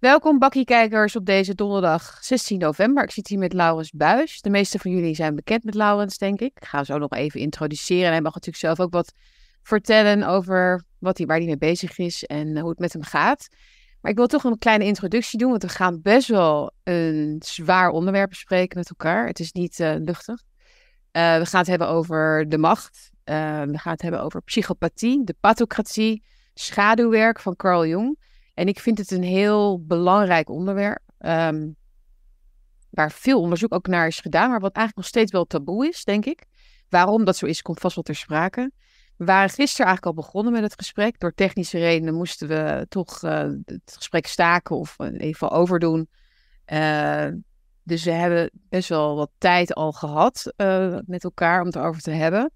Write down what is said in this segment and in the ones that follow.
Welkom bakkiekijkers op deze donderdag 16 november. Ik zit hier met Laurens Buis. De meeste van jullie zijn bekend met Laurens, denk ik. Ik ga hem zo nog even introduceren. En hij mag natuurlijk zelf ook wat vertellen over wat hij, waar hij mee bezig is en hoe het met hem gaat. Maar ik wil toch een kleine introductie doen, want we gaan best wel een zwaar onderwerp bespreken met elkaar. Het is niet uh, luchtig. Uh, we gaan het hebben over de macht. Uh, we gaan het hebben over psychopathie, de pathocratie, schaduwwerk van Carl Jung. En ik vind het een heel belangrijk onderwerp. Um, waar veel onderzoek ook naar is gedaan, maar wat eigenlijk nog steeds wel taboe is, denk ik. Waarom dat zo is, komt vast wel ter sprake. We waren gisteren eigenlijk al begonnen met het gesprek. Door technische redenen moesten we toch uh, het gesprek staken of even overdoen. Uh, dus we hebben best wel wat tijd al gehad uh, met elkaar om het erover te hebben.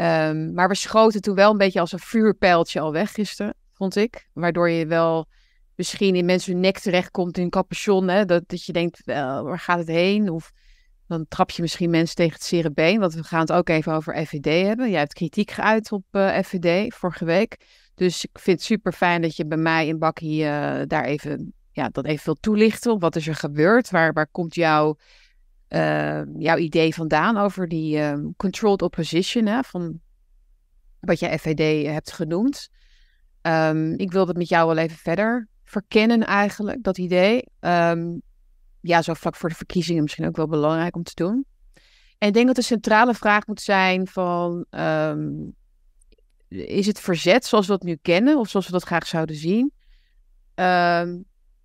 Um, maar we schoten toen wel een beetje als een vuurpijltje al weg gisteren vond ik. Waardoor je wel misschien in mensen nek terechtkomt in een capuchon. Hè? Dat, dat je denkt, waar gaat het heen? Of dan trap je misschien mensen tegen het zere been. Want we gaan het ook even over FVD hebben. Jij hebt kritiek geuit op uh, eh, FVD vorige week. Dus ik vind het super fijn dat je bij mij in Bakkie uh, daar even, ja, dat even wil toelichten. Wat is er gebeurd? Waar, waar komt jouw, uh, jouw idee vandaan over die controlled opposition? Hè? Van wat je FVD hebt genoemd. Um, ik wil het met jou wel even verder verkennen eigenlijk, dat idee. Um, ja, zo vlak voor de verkiezingen misschien ook wel belangrijk om te doen. En ik denk dat de centrale vraag moet zijn van... Um, is het verzet zoals we dat nu kennen of zoals we dat graag zouden zien?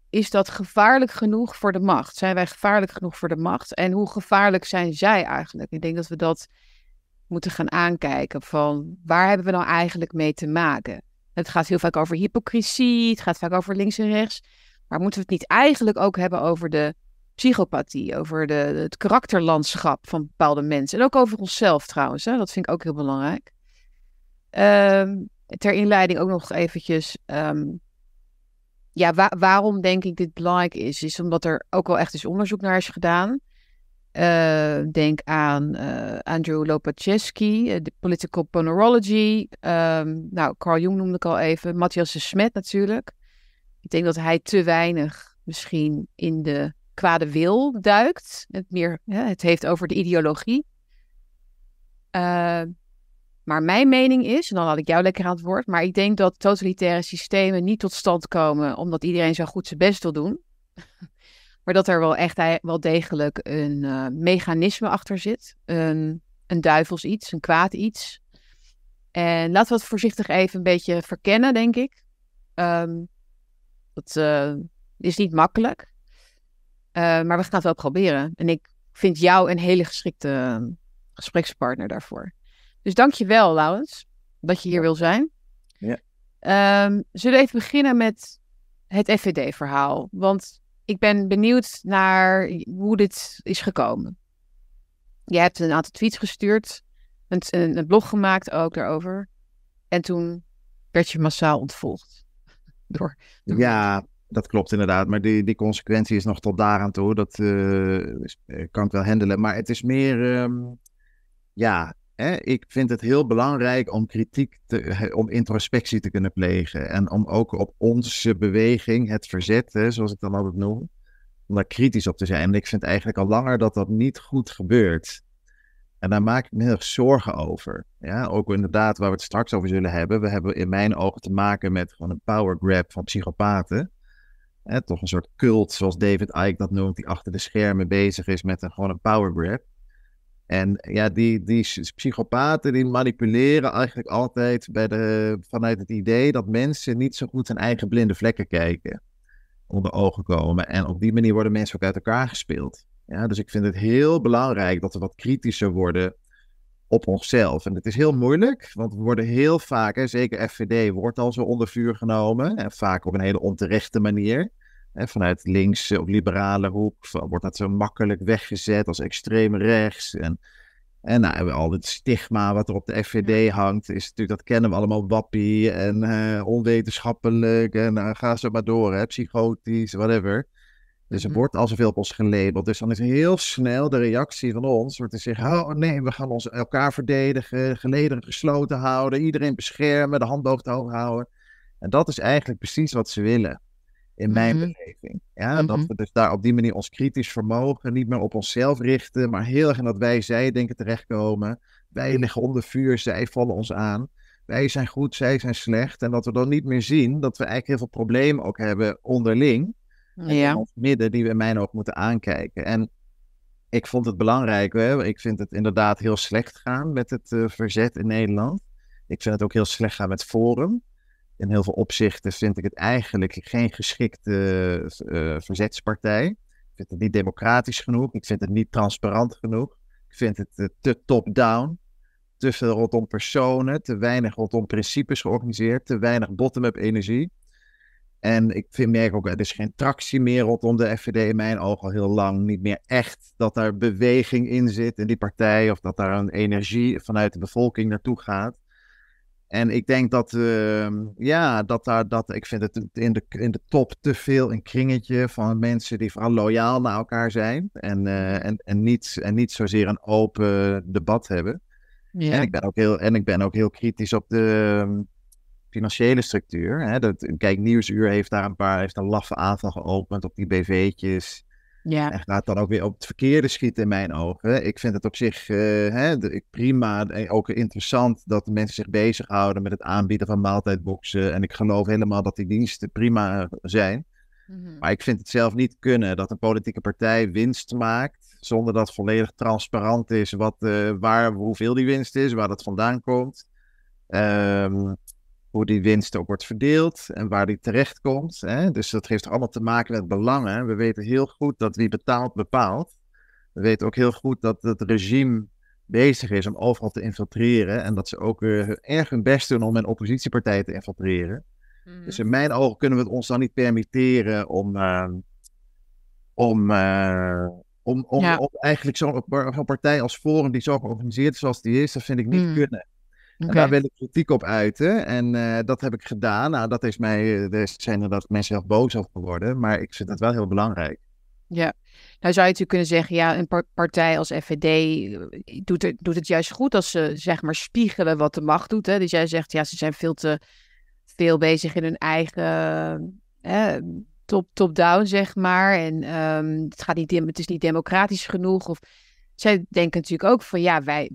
is dat gevaarlijk genoeg voor de macht? Zijn wij gevaarlijk genoeg voor de macht? En hoe gevaarlijk zijn zij eigenlijk? Ik denk dat we dat moeten gaan aankijken van waar hebben we nou eigenlijk mee te maken? Het gaat heel vaak over hypocrisie, het gaat vaak over links en rechts. Maar moeten we het niet eigenlijk ook hebben over de psychopathie, over de, het karakterlandschap van bepaalde mensen. En ook over onszelf trouwens, hè? dat vind ik ook heel belangrijk. Um, ter inleiding ook nog eventjes, um, ja, wa waarom denk ik dit belangrijk is, is omdat er ook wel echt eens onderzoek naar is gedaan. Uh, denk aan uh, Andrew Lopaczewski, uh, de Political Ponerology. Um, nou, Carl Jung noemde ik al even. Matthias de Smet natuurlijk. Ik denk dat hij te weinig misschien in de kwade wil duikt. Het, meer, het heeft over de ideologie. maar mijn mening is, en dan had ik jou lekker aan het woord, maar ik denk dat totalitaire systemen niet tot stand komen omdat iedereen zo goed zijn best wil doen. Maar dat er wel echt wel degelijk een uh, mechanisme achter zit. Een, een duivels iets, een kwaad iets. En laten we het voorzichtig even een beetje verkennen, denk ik. Um, dat uh, is niet makkelijk. Uh, maar we gaan het wel proberen. En ik vind jou een hele geschikte gesprekspartner daarvoor. Dus dank je wel, Laurens, dat je hier wil zijn. Ja. Um, zullen we even beginnen met het FVD-verhaal? Want ik ben benieuwd naar hoe dit is gekomen. Je hebt een aantal tweets gestuurd, een, een, blog gemaakt ook daarover. En toen werd je massaal ontvolgd. Door, Ja, dat klopt inderdaad. Maar die, die consequentie is nog tot daaraan toe. Dat uh, kan ik wel handelen. Maar het is meer, um, ja, hè, ik vind het heel belangrijk om kritiek, te, om introspectie te kunnen plegen. En om ook op onze beweging, het verzet, hè, zoals ik dan altijd noem, om daar kritisch op te zijn. En ik vind eigenlijk al langer dat dat niet goed gebeurt. En daar maak ik me heel erg zorgen over. Ja, ook inderdaad, waar we het straks over zullen hebben. We hebben in mijn ogen te maken met gewoon een power grab van psychopaten. Hè, toch een soort cult, zoals David Icke dat noemt, die achter de schermen bezig is met een, gewoon een power grab. En ja, die, die psychopaten die manipuleren eigenlijk altijd bij de, vanuit het idee dat mensen niet zo goed hun eigen blinde vlekken kijken. Onder ogen komen. En op die manier worden mensen ook uit elkaar gespeeld. Ja, dus ik vind het heel belangrijk dat we wat kritischer worden op onszelf. En het is heel moeilijk, want we worden heel vaak, hè, zeker FVD, wordt al zo onder vuur genomen. En vaak op een hele onterechte manier. Vanuit links of liberale hoek wordt dat zo makkelijk weggezet als extreem rechts. En, en nou, al het stigma wat er op de FVD hangt, is natuurlijk, dat kennen we allemaal, wappie en uh, onwetenschappelijk. En uh, ga zo maar door, hè, psychotisch, whatever. Dus er mhm. wordt al zoveel op ons gelabeld. Dus dan is heel snel de reactie van ons wordt te zeggen: oh nee, we gaan ons elkaar verdedigen, gelederen gesloten houden, iedereen beschermen, de handboog te hoog houden. En dat is eigenlijk precies wat ze willen. In mijn Mhm. beleving. Ja, dat Mhm. we dus daar op die manier ons kritisch vermogen niet meer op onszelf richten, maar heel erg in dat wij zij denken terechtkomen. Wij liggen onder vuur, zij vallen ons aan. Wij zijn goed, zij zijn slecht. En dat we dan niet meer zien dat we eigenlijk heel veel problemen ook hebben onderling. En in Ja. ons midden die we in mijn oog moeten aankijken. En ik vond het belangrijk. Hè? Ik vind het inderdaad heel slecht gaan met het eh, verzet in Nederland. Ik vind het ook heel slecht gaan met Forum. In heel veel opzichten vind ik het eigenlijk geen geschikte eh, verzetspartij. Ik vind het niet democratisch genoeg. Ik vind het niet transparant genoeg. Ik vind het eh, te top-down. Te veel rondom personen. Te weinig rondom principes georganiseerd. Te weinig bottom-up energie. En ik vind, merk ook, er is geen tractie meer rondom de FVD in mijn ogen al heel lang. Niet meer echt dat daar beweging in zit in die partij. Of dat daar een energie vanuit de bevolking naartoe gaat. En ik denk dat, ehm, ja, dat daar, dat, ik vind het in de, in de top te veel een kringetje van mensen die vooral loyaal naar elkaar zijn. En, eh, en, en, niet, en niet zozeer een open debat hebben. En, Ja. ik ben ook heel, en ik ben ook heel kritisch op de ehm, financiële structuur. Hè. Dat, kijk, Nieuwsuur heeft daar een paar, heeft een laffe aanval geopend op die BV'tjes. Ja. En gaat dan ook weer op het verkeerde schieten in mijn ogen. Ik vind het op zich eh, hè, prima en ook interessant dat mensen zich bezighouden met het aanbieden van maaltijdboxen. En ik geloof helemaal dat die diensten prima eh, zijn. Mhm. Maar ik vind het zelf niet kunnen dat een politieke partij winst maakt. Zonder dat volledig transparant is wat, eh, waar, hoeveel die winst is, waar dat vandaan komt. Ehm, hoe die winst ook wordt verdeeld en waar die terecht komt. Hè? Dus dat heeft allemaal te maken met belangen. We weten heel goed dat wie betaalt, bepaalt. We weten ook heel goed dat het regime bezig is om overal te infiltreren. En dat ze ook erg hun best doen om een oppositiepartij te infiltreren. Mhm. Dus in mijn ogen kunnen we het ons dan niet permitteren om, eh, om, eh, om, om, Ja. om eigenlijk zo'n zo'n partij als Forum, die zo georganiseerd is zoals die is, dat vind ik niet Mm. kunnen. En Oké. daar wil ik kritiek op uiten. En eh, dat heb ik gedaan. Nou, dat is mij, er zijn er dat mensen heel boos over geworden. Maar ik vind het wel heel belangrijk. Ja, nou zou je natuurlijk kunnen zeggen, ja, een par- partij als FVD eh, doet, het, doet het juist goed als ze zeg maar spiegelen wat de macht doet. Hè? Dus jij zegt, ja, ze zijn veel te veel bezig in hun eigen top, top-down, zeg maar. En ehm, het, gaat niet, het is niet democratisch genoeg. Of zij denken natuurlijk ook van, ja, wij,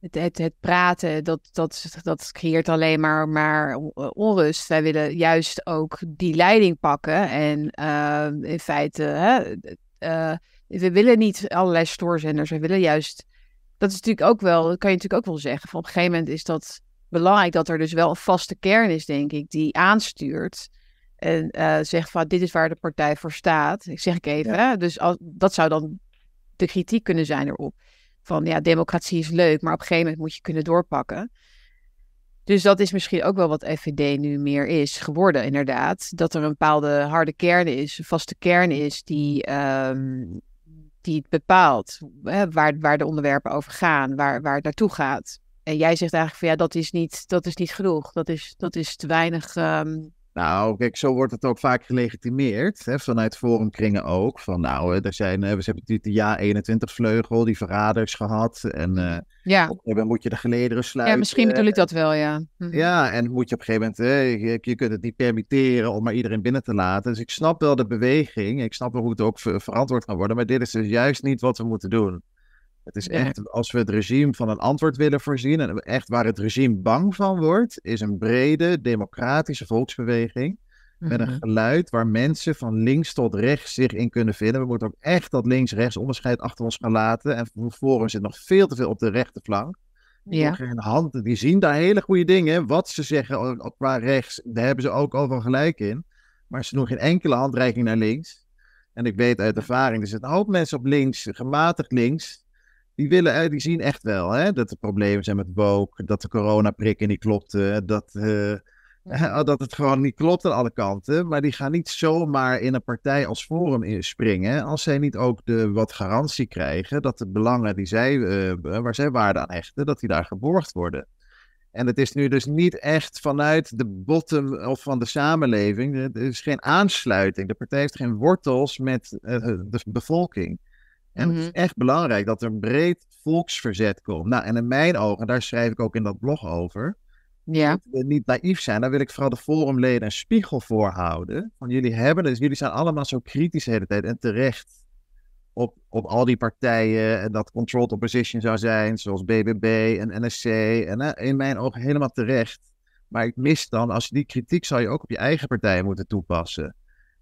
het, het, het praten, dat, dat, dat creëert alleen maar, maar on- onrust. Wij willen juist ook die leiding pakken. En ehm, in feite, hè, eh, we willen niet allerlei stoorzenders. We willen juist. Dat is natuurlijk ook wel, dat kan je natuurlijk ook wel zeggen. Van op een gegeven moment is dat belangrijk dat er dus wel een vaste kern is, denk ik, die aanstuurt. En eh, zegt van dit is waar de partij voor staat. Ik zeg ik even. Hè? Dus als, dat zou dan de kritiek kunnen zijn erop. Van ja, democratie is leuk, maar op een gegeven moment moet je kunnen doorpakken. Dus dat is misschien ook wel wat FVD nu meer is geworden, inderdaad. Dat er een bepaalde harde kern is, een vaste kern is die, ehm, die het bepaalt hè, waar, waar de onderwerpen over gaan, waar, waar het naartoe gaat. En jij zegt eigenlijk van ja, dat is niet, dat is niet genoeg. Dat is, dat is te weinig. ehm, Nou, kijk, zo wordt het ook vaak gelegitimeerd. Hè, vanuit forumkringen ook. Van nou, er zijn, eh, we hebben natuurlijk de Ja 21 vleugel, die verraders gehad. En eh, ja. op een moet je de gelederen sluiten. ja, misschien bedoel ik dat wel, ja. Mhm. Ja, en moet je op een gegeven moment, hè, je, je kunt het niet permitteren om maar iedereen binnen te laten. Dus ik snap wel de beweging, ik snap wel hoe het ook ver- verantwoord kan worden, maar dit is dus juist niet wat we moeten doen. Het is echt, als we het regime van een antwoord willen voorzien, en echt waar het regime bang van wordt, is een brede democratische volksbeweging met een Mhm. geluid waar mensen van links tot rechts zich in kunnen vinden. We moeten ook echt dat links-rechts onderscheid achter ons gaan laten. En Forum zit nog veel te veel op de rechterflank. Die Ja. doen geen hand, die zien daar hele goede dingen. Wat ze zeggen qua rechts, daar hebben ze ook overal gelijk in. Maar ze doen geen enkele handreiking naar links. En ik weet uit ervaring, er zitten een hoop mensen op links, gematigd links. Die, willen, eh, die zien echt wel hè, dat er problemen zijn met woke, dat de coronaprikken niet klopten, dat, eh, dat het gewoon niet klopt aan alle kanten. Maar die gaan niet zomaar in een partij als Forum in springen als zij niet ook de, wat garantie krijgen dat de belangen die zij, eh, waar zij waarde aan hechten, dat die daar geborgd worden. En het is nu dus niet echt vanuit de bottom of van de samenleving. Er is geen aansluiting. De partij heeft geen wortels met de bevolking. En het is Mhm. echt belangrijk dat er een breed volksverzet komt. Nou, en in mijn ogen, daar schrijf ik ook in dat blog over. Ja. we niet naïef zijn, dan wil ik vooral de forumleden een spiegel voorhouden. Van jullie hebben dus jullie zijn allemaal zo kritisch de hele tijd en terecht op, op al die partijen en dat controlled opposition zou zijn, zoals BBB en NSC. En uh, in mijn ogen helemaal terecht. Maar ik mis dan, als je die kritiek zou je ook op je eigen partij moeten toepassen.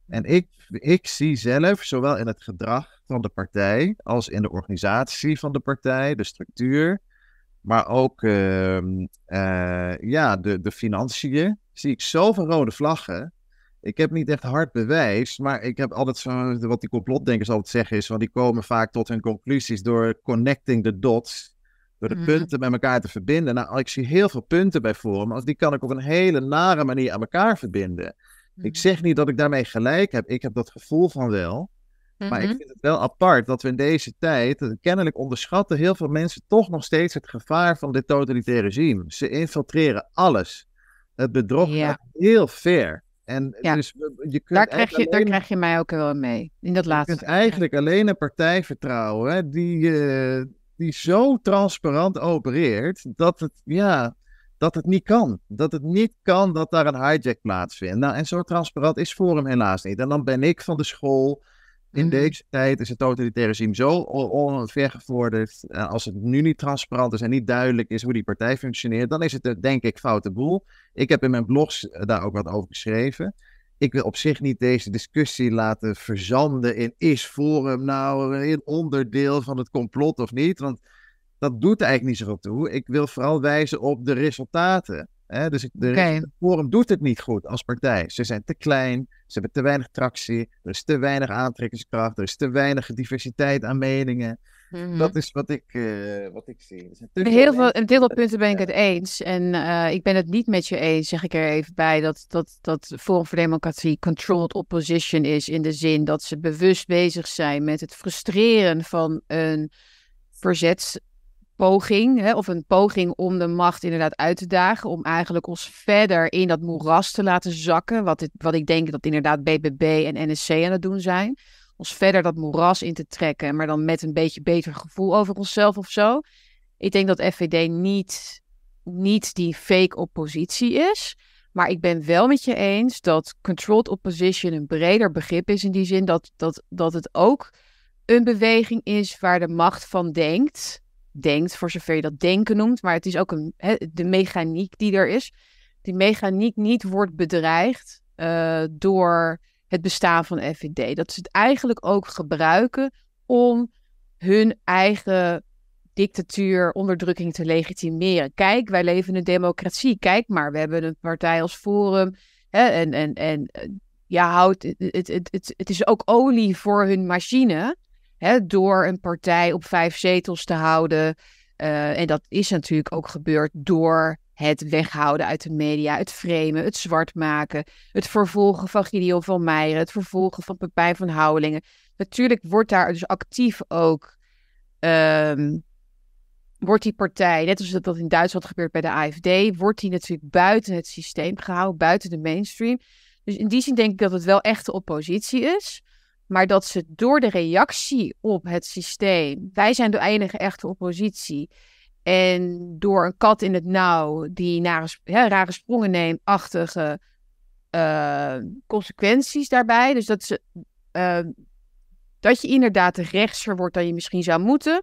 En ik, ik zie zelf, zowel in het gedrag van de partij als in de organisatie van de partij, de structuur, maar ook uh, uh, ja, de, de financiën, zie ik zoveel rode vlaggen. Ik heb niet echt hard bewijs, maar ik heb altijd zo, wat die complotdenkers altijd zeggen is, van die komen vaak tot hun conclusies door connecting the dots, door de mm. punten met elkaar te verbinden. Nou, ik zie heel veel punten bij Forum, als die kan ik op een hele nare manier aan elkaar verbinden. Mm. Ik zeg niet dat ik daarmee gelijk heb, ik heb dat gevoel van wel. Maar ik vind het wel apart dat we in deze tijd, kennelijk onderschatten heel veel mensen toch nog steeds het gevaar van dit totalitaire regime. Ze infiltreren alles. Het bedrog Ja. gaat heel ver. En Ja. dus je kunt Daar krijg, je, daar krijg je mij ook wel mee. In dat je laatste. kunt eigenlijk alleen een partij vertrouwen hè, die, eh, die zo transparant opereert dat het, ja, dat het niet kan. Dat het niet kan dat daar een hijack plaatsvindt. Nou, en zo transparant is Forum helaas niet. En dan ben ik van de school. In Mhm. deze tijd is het totalitaire regime zo on- on- vergevorderd. Eh, Als het nu niet transparant is en niet duidelijk is hoe die partij functioneert, dan is het denk ik foute boel. Ik heb in mijn blogs eh, daar ook wat over geschreven. Ik wil op zich niet deze discussie laten verzanden in is Forum nou een onderdeel van het complot of niet? Want dat doet er eigenlijk niet zoveel toe. Ik wil vooral wijzen op de resultaten. Hè? Dus de. Forum doet het niet goed als partij. Ze zijn te klein, ze hebben te weinig tractie, er is te weinig aantrekkingskracht, er is te weinig diversiteit aan meningen. Mhm. Dat is wat ik, eh, wat ik zie. Heel veel mensen- een deel punten ben ik het eens. En eh, ik ben het niet met je eens, zeg ik er even bij, dat, dat, dat Forum voor Democratie controlled opposition is. In de zin dat ze bewust bezig zijn met het frustreren van een verzetspoging. Hè, of een poging om de macht inderdaad uit te dagen. Om eigenlijk ons verder in dat moeras te laten zakken. Wat, dit, wat ik denk dat inderdaad BBB en NSC aan het doen zijn. Ons verder dat moeras in te trekken, maar dan met een beetje beter gevoel over onszelf of zo. Ik denk dat FVD niet, niet die fake oppositie is. Maar ik ben wel met je eens dat controlled opposition een breder begrip is. In die zin dat, dat, dat het ook een beweging is waar de macht van denkt. Denkt, voor zover je dat denken noemt. Maar het is ook een, de mechaniek die er is. Die mechaniek niet wordt bedreigd eh, door het bestaan van FVD. Dat ze het eigenlijk ook gebruiken om hun eigen dictatuur, onderdrukking te legitimeren. Kijk, wij leven in een democratie. Kijk maar, we hebben een partij als Forum. En, en, en eh, ja, houdt, het, het, het, het is ook olie voor hun machine. Hè, door een partij op vijf zetels te houden. Eh, en dat is natuurlijk ook gebeurd door het weghouden uit de media, het framen, het zwart maken, het vervolgen van Gideon van Meijeren, het vervolgen van Pepijn van Houwelingen. Natuurlijk wordt daar dus actief ook, ehm, wordt die partij, net als dat dat in Duitsland gebeurt bij de AFD, wordt die natuurlijk buiten het systeem gehouden, buiten de mainstream. Dus in die zin denk ik dat het wel echte oppositie is. Maar dat ze door de reactie op het systeem, wij zijn de enige echte oppositie. En door een kat in het nauw die nare, hè, rare sprongen neemt, achtige eh, consequenties daarbij. Dus dat, ze, eh, dat je inderdaad rechtser wordt dan je misschien zou moeten.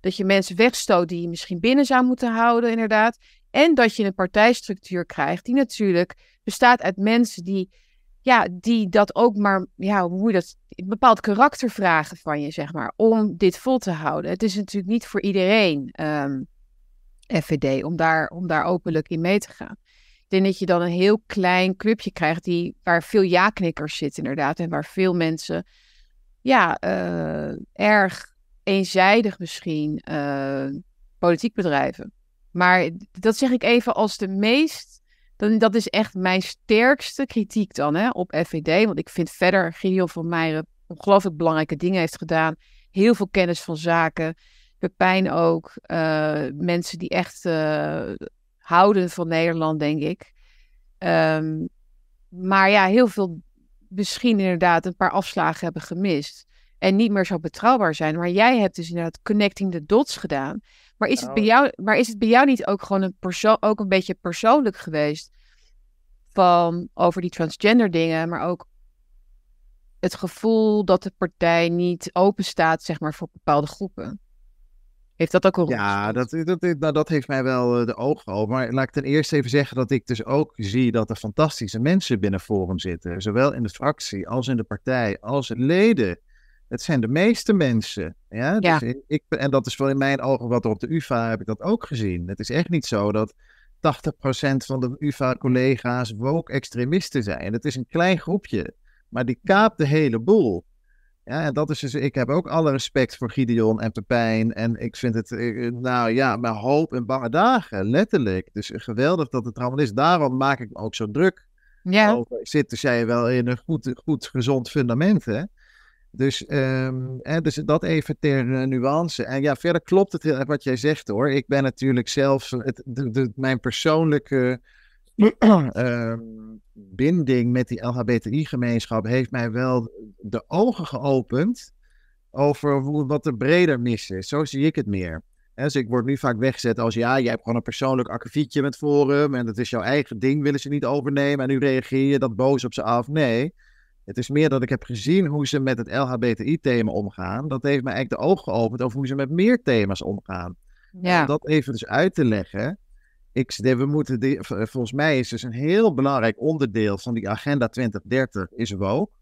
Dat je mensen wegstoot die je misschien binnen zou moeten houden, inderdaad. En dat je een partijstructuur krijgt die natuurlijk bestaat uit mensen die, ja, die dat ook maar, ja, hoe moet je dat, een bepaald karakter vragen van je, zeg maar, om dit vol te houden. Het is natuurlijk niet voor iedereen, ehm, FVD, om daar, om daar openlijk in mee te gaan. Ik denk dat je dan een heel klein clubje krijgt die, waar veel ja-knikkers zitten, inderdaad. En waar veel mensen, ja, eh, erg eenzijdig misschien eh, politiek bedrijven. Maar dat zeg ik even als de meest. Dan, dat is echt mijn sterkste kritiek dan hè, op FVD. Want ik vind verder Gideon van Meijeren ongelooflijk belangrijke dingen heeft gedaan. Heel veel kennis van zaken. Pepijn ook. eh, mensen die echt eh, houden van Nederland, denk ik. Ehm, maar ja, heel veel misschien inderdaad een paar afslagen hebben gemist. en niet meer zo betrouwbaar zijn. Maar jij hebt dus inderdaad connecting the dots gedaan. Maar is het, bij, Nou. jou, maar is het bij jou niet ook gewoon een, perso ook een beetje persoonlijk geweest? Van over die transgender dingen, maar ook het gevoel dat de partij niet open staat, zeg maar, voor bepaalde groepen. Heeft dat ook een rol Ja, dat, dat, nou, dat heeft mij wel eh, de ogen geopend. Maar laat ik ten eerste even zeggen dat ik dus ook zie dat er fantastische mensen binnen Forum zitten. Zowel in de fractie als in de partij, als leden. Het zijn de meeste mensen. Ja? Dus ik- ik, en dat is wel in mijn ogen wat er op de UvA heb ik dat ook gezien. Het is echt niet zo dat 80% van de UvA-collega's woke-extremisten zijn. Het is een klein groepje, maar die kaapt de hele boel. Ja, en dat is dus, ik heb ook alle respect voor Gideon en Pepijn. En ik vind het, eh, nou ja, mijn hoop en bange dagen, letterlijk. Dus geweldig dat het er allemaal is. Daarom maak ik me ook zo druk Ja, over. Zitten zij wel in een goed, goed gezond fundament, hè? Dus, ehm, hè, dus dat even ter eh, nuance. En ja, verder klopt het wat jij zegt hoor. Ik ben natuurlijk zelf, het, de, mijn persoonlijke ehm, binding met die LHBTI-gemeenschap heeft mij wel de ogen geopend over hoe, wat er breder mis is. Zo zie ik het meer. Dus ik word nu vaak weggezet als ja, jij hebt gewoon een persoonlijk akkefietje met Forum en dat is jouw eigen ding, willen ze niet overnemen en nu reageer je dat boos op ze af. Nee, het is meer dat ik heb gezien hoe ze met het LHBTI-thema omgaan. Dat heeft mij eigenlijk de ogen geopend over hoe ze met meer thema's omgaan. ja. Om dat even dus uit te leggen. Ik, we moeten die- v- volgens mij is dus een heel belangrijk onderdeel van die agenda 2030 is woke.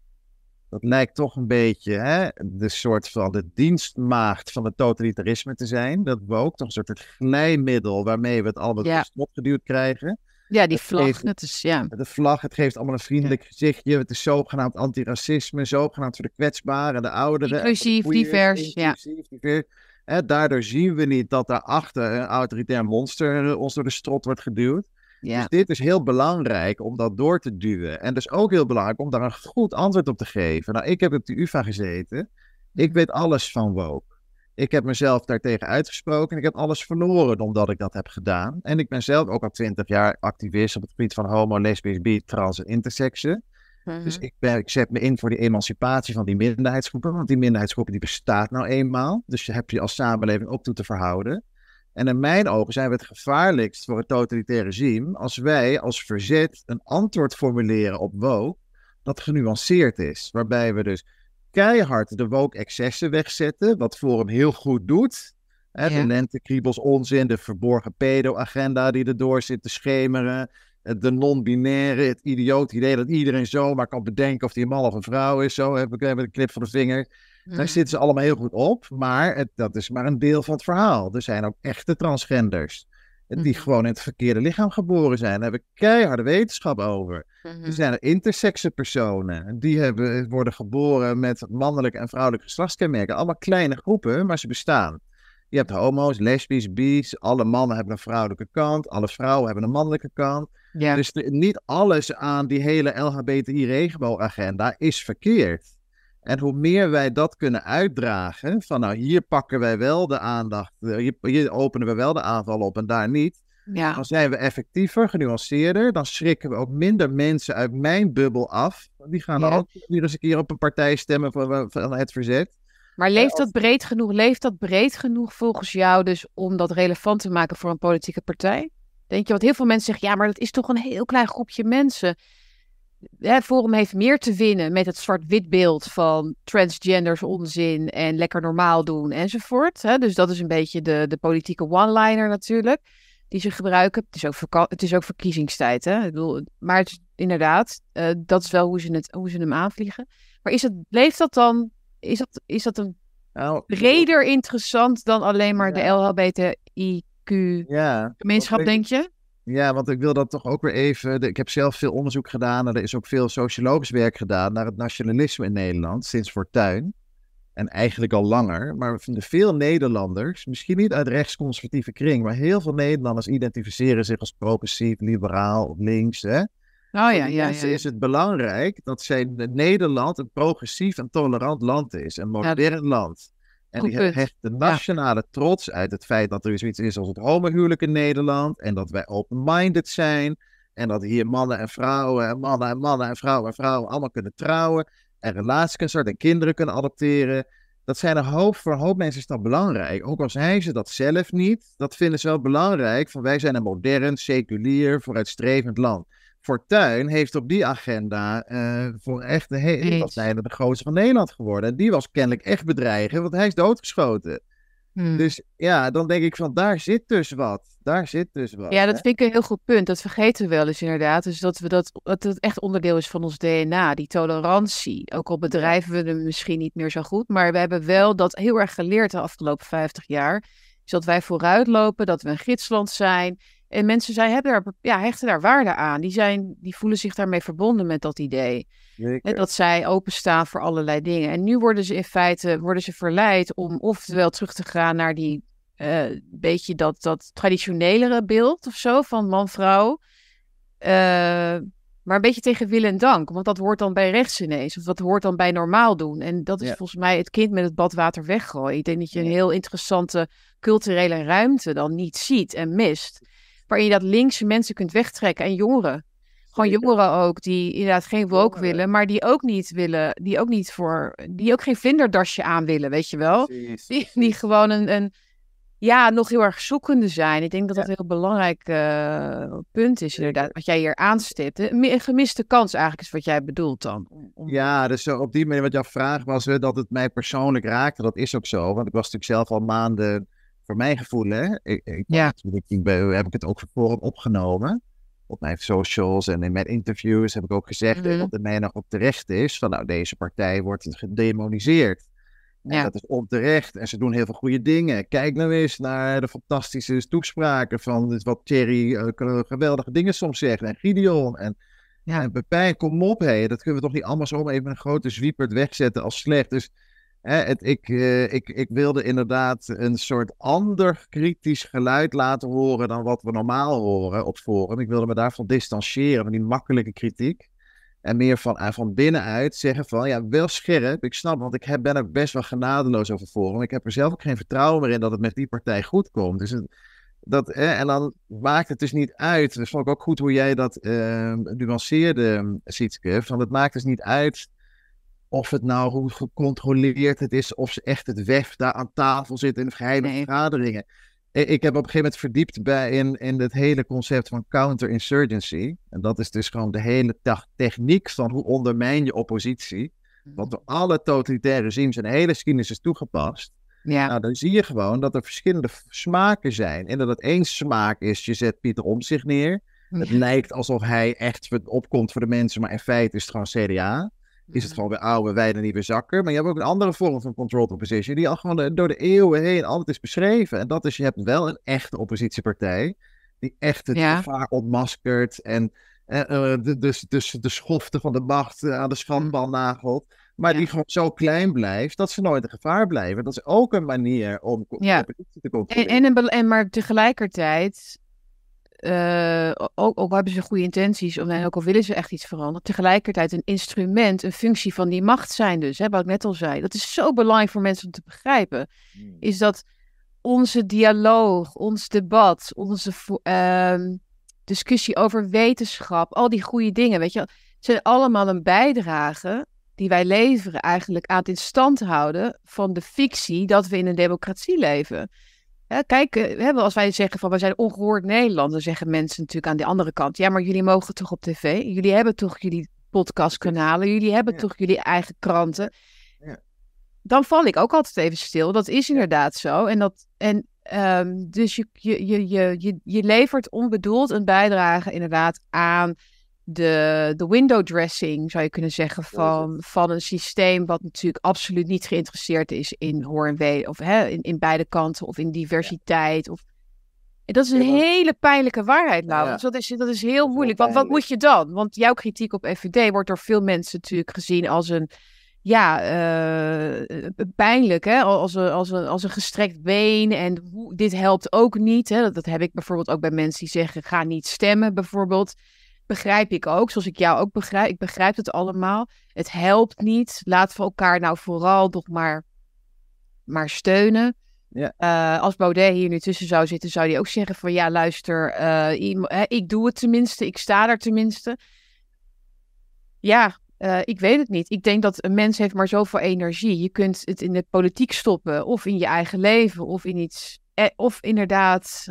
Dat lijkt toch een beetje hè, de soort van de dienstmaagd van het totalitarisme te zijn. Dat woke, toch een soort het glijmiddel waarmee we het allemaal Ja. opgeduwd krijgen. Ja, die vlag, geeft- dat is, ja. De vlag, het geeft allemaal een vriendelijk gezichtje. Het is zogenaamd antiracisme, zogenaamd voor de kwetsbaren, de ouderen. Inclusief, divers, ja. divers. Hè, daardoor zien we niet dat daarachter een autoritair monster eh, ons door de strot wordt geduwd. ja. Dus dit is heel belangrijk om dat door te duwen. En dus ook heel belangrijk om daar een goed antwoord op te geven. Nou, ik heb op de UvA gezeten. Ik weet alles van woke. Ik heb mezelf daartegen uitgesproken en ik heb alles verloren omdat ik dat heb gedaan. En ik ben zelf ook al twintig jaar activist op het gebied van homo, lesbisch, bi, trans en interseksen. Dus Mhm. ik, ben, ik zet me in voor die emancipatie van die minderheidsgroepen. Want die minderheidsgroepen die bestaat nou eenmaal. Dus je hebt je als samenleving ook toe te verhouden. En in mijn ogen zijn we het gevaarlijkst voor het totalitaire regime als wij als verzet een antwoord formuleren op woke dat genuanceerd is. Waarbij we dus keihard de woke excessen wegzetten, wat Forum heel goed doet. Hè, Ja. De lentekriebels onzin, de verborgen pedo-agenda die erdoor zit te schemeren. De non-binaire, het idioot idee dat iedereen zomaar kan bedenken of die een man of een vrouw is. Zo heb ik even een knip van de vinger. Daar Mhm. zitten ze allemaal heel goed op, maar het, dat is maar een deel van het verhaal. Er zijn ook echte transgenders. Die Mhm. gewoon in het verkeerde lichaam geboren zijn. Daar hebben we keiharde wetenschap over. Mhm. Er zijn er intersexe personen. Die hebben, worden geboren met mannelijke en vrouwelijke geslachtskenmerken. Allemaal kleine groepen, maar ze bestaan. Je hebt homo's, lesbisch, bi's. Alle mannen hebben een vrouwelijke kant. Alle vrouwen hebben een mannelijke kant. Dus de- niet alles aan die hele LHBTI-regenboogagenda is verkeerd. En hoe meer wij dat kunnen uitdragen, van nou hier pakken wij wel de aandacht, eh, hier, hier openen we wel de aanval op en daar niet, ja. dan zijn we effectiever, genuanceerder, dan schrikken we ook minder mensen uit mijn bubbel af. Die gaan dan Ja. ook weer eens een keer op een partij stemmen van, van het verzet. Maar leeft als- dat breed genoeg? Leeft dat breed genoeg volgens jou dus om dat relevant te maken voor een politieke partij? Denk je, want heel veel mensen zeggen, ja, maar dat is toch een heel klein groepje mensen. Het Forum heeft meer te winnen met het zwart-wit beeld van transgenders onzin en lekker normaal doen enzovoort. Hè? Dus dat is een beetje de, de politieke one-liner natuurlijk, die ze gebruiken. Het is ook, het is ook verkiezingstijd, hè? Ik bedoel, maar het is, inderdaad, eh, dat is wel hoe ze, het, hoe ze hem aanvliegen. Maar is het, leeft dat dan, is dat, is dat een Nou, breder interessant dan alleen maar Ja. de LHBTIQ-gemeenschap, Ja, denk je? Ja, want ik wil dat toch ook weer even. Ik heb zelf veel onderzoek gedaan en er is ook veel sociologisch werk gedaan naar het nationalisme in Nederland sinds Fortuyn. En eigenlijk al langer. Maar van de veel Nederlanders, misschien niet uit rechtsconservatieve kring, maar heel veel Nederlanders identificeren zich als progressief, liberaal of links. Hè? Oh ja, ja, ja. is het belangrijk dat zij, Nederland een progressief en tolerant land is. Een modern land. En die punt. hechten nationale trots uit het feit dat er zoiets is als het homohuwelijk in Nederland. En dat wij open-minded zijn. En dat hier mannen en vrouwen, en mannen en mannen en vrouwen en vrouwen allemaal kunnen trouwen. Een relatie kunnen starten en kinderen kunnen adopteren. Dat zijn een hoop, voor een hoop mensen is dat belangrijk. Ook al zijn ze dat zelf niet, dat vinden ze wel belangrijk. Van wij zijn een modern, seculier, vooruitstrevend land. Fortuyn heeft op die agenda uh, voor echt de, hele, de grootste van Nederland geworden. En die was kennelijk echt bedreigend, want hij is doodgeschoten. Hmm. Dus ja, dan denk ik van daar zit dus wat. Daar zit dus wat. Ja, dat vind ik een heel goed punt. Dat vergeten we wel eens inderdaad. Dus dat, we dat, dat het echt onderdeel is van ons DNA. Die tolerantie. Ook al bedrijven we het misschien niet meer zo goed. Maar we hebben wel dat heel erg geleerd de afgelopen 50 jaar. Is dat wij vooruitlopen, dat we een gidsland zijn. En mensen zijn, hebben daar, ja, hechten daar waarde aan. Die, zijn, die voelen zich daarmee verbonden met dat idee. Hè, dat zij openstaan voor allerlei dingen. En nu worden ze in feite worden ze verleid om oftewel terug te gaan naar die uh, beetje dat, dat traditionelere beeld of zo van man-vrouw. Uh, maar een beetje tegen wil en dank. Want dat hoort dan bij rechts ineens. Of dat hoort dan bij normaal doen. En dat is volgens mij het kind met het badwater weggooien. Ik denk dat je een heel interessante culturele ruimte dan niet ziet en mist waarin je dat linkse mensen kunt wegtrekken en jongeren. Gewoon jongeren ook, die inderdaad geen woke willen, maar die ook niet willen, die ook niet voor, die ook geen vlinderdasje aan willen, weet je wel. Die, die gewoon een, een, ja, nog heel erg zoekende zijn. Ik denk dat dat een heel belangrijk uh, punt is, inderdaad, wat jij hier aanstipt. Een gemiste kans eigenlijk is wat jij bedoelt dan. Ja, dus op die manier wat jouw vraag was, dat het mij persoonlijk raakte. Dat is ook zo, want ik was natuurlijk zelf al maanden voor mijn gevoel, hè, ik, ik, ja. ik, ik ben, heb ik het ook voor opgenomen. Op mijn socials en in mijn interviews heb ik ook gezegd, mm er mij nog op terecht is, van nou, deze partij wordt gedemoniseerd. Ja. dat is onterecht. En ze doen heel veel goede dingen. Kijk nou eens naar de fantastische toespraken van wat Thierry uh, geweldige dingen soms zegt. En Gideon en, ja. en Pepijn, kom op. Hé. Dat kunnen we toch niet allemaal zo even een grote zwiepert wegzetten als slecht. Dus het, ik, uh, ik, ik wilde inderdaad een soort ander kritisch geluid laten horen dan wat we normaal horen op forum. Ik wilde me daarvan distancieren, van die makkelijke kritiek. En meer van, uh, van binnenuit zeggen van, ja, wel scherp. Ik snap, want ik heb, ben ook best wel genadeloos over forum. Ik heb er zelf ook geen vertrouwen meer in dat het met die partij goed komt. Dus dat, en dan maakt het dus niet uit. Dat vond ik ook goed hoe jij dat uh, nuanceerde, Sietske. Van het maakt dus niet uit of het nou hoe gecontroleerd het is, of ze echt het WEF daar aan tafel zit in geheime vergaderingen. Ik heb op een gegeven moment verdiept bij in, in het hele concept van counterinsurgency. En dat is dus gewoon de hele techniek van hoe ondermijn je oppositie. Mhm. Wat door alle totalitaire regimes en de hele geschiedenis is toegepast. Ja. Nou, dan zie je gewoon dat er verschillende smaken zijn. En dat het één smaak is, je zet Pieter om zich neer. Het lijkt alsof hij echt opkomt voor de mensen, maar in feite is het gewoon CDA is het gewoon weer oude wijde nieuwe zakken. Maar je hebt ook een andere vorm van controlled opposition, die al gewoon door de eeuwen heen altijd is beschreven. En dat is, je hebt wel een echte oppositiepartij, die echt het ja. gevaar ontmaskert en uh, de, dus, dus de schoften van de macht aan de schandbal nagelt. Maar die gewoon zo klein blijft dat ze nooit een gevaar blijven. Dat is ook een manier om ja. te controleren. En, en, en, maar tegelijkertijd uh, ook, ook hebben ze goede intenties, of ook al willen ze echt iets veranderen, tegelijkertijd een instrument, een functie van die macht zijn dus, hè, wat ik net al zei. Dat is zo belangrijk voor mensen om te begrijpen, hmm. is dat onze dialoog, ons debat, onze uh, discussie over wetenschap, al die goede dingen, weet je, zijn allemaal een bijdrage die wij leveren eigenlijk aan het in stand houden van de fictie dat we in een democratie leven kijk, eh, als wij zeggen van we zijn ongehoord Nederland, dan zeggen mensen natuurlijk aan de andere kant, ja, maar jullie mogen toch op tv? Jullie hebben toch jullie podcastkanalen, jullie hebben toch jullie eigen kranten? Ja. Dan val ik ook altijd even stil. Dat is inderdaad zo. En dat, en, ehm, dus je, je, je, je, je levert onbedoeld een bijdrage inderdaad aan de, de window dressing, zou je kunnen zeggen, van, van een systeem wat natuurlijk absoluut niet geïnteresseerd is in hoor en wee, of hè, in, in beide kanten, of in diversiteit. Of... dat is een hele pijnlijke waarheid, nou. Dus dat is, dat is heel moeilijk. Want wat moet je dan? Want jouw kritiek op FVD wordt door veel mensen natuurlijk gezien als een, ja, uh, pijnlijk, hè? Als een, als, een, als een gestrekt been. En dit helpt ook niet. Hè? Dat, dat heb ik bijvoorbeeld ook bij mensen die zeggen: ga niet stemmen, bijvoorbeeld begrijp ik ook, zoals ik jou ook begrijp. Ik begrijp het allemaal. Het helpt niet. Laten we elkaar nou vooral nog maar, maar steunen. Ja. Uh, als Baudet hier nu tussen zou zitten, zou hij ook zeggen van ja, luister, uh, ik doe het tenminste, ik sta er tenminste. Ja, Uh, ik weet het niet. Ik denk dat een mens heeft maar zoveel energie. Je kunt het in de politiek stoppen, of in je eigen leven, of in iets, eh, of inderdaad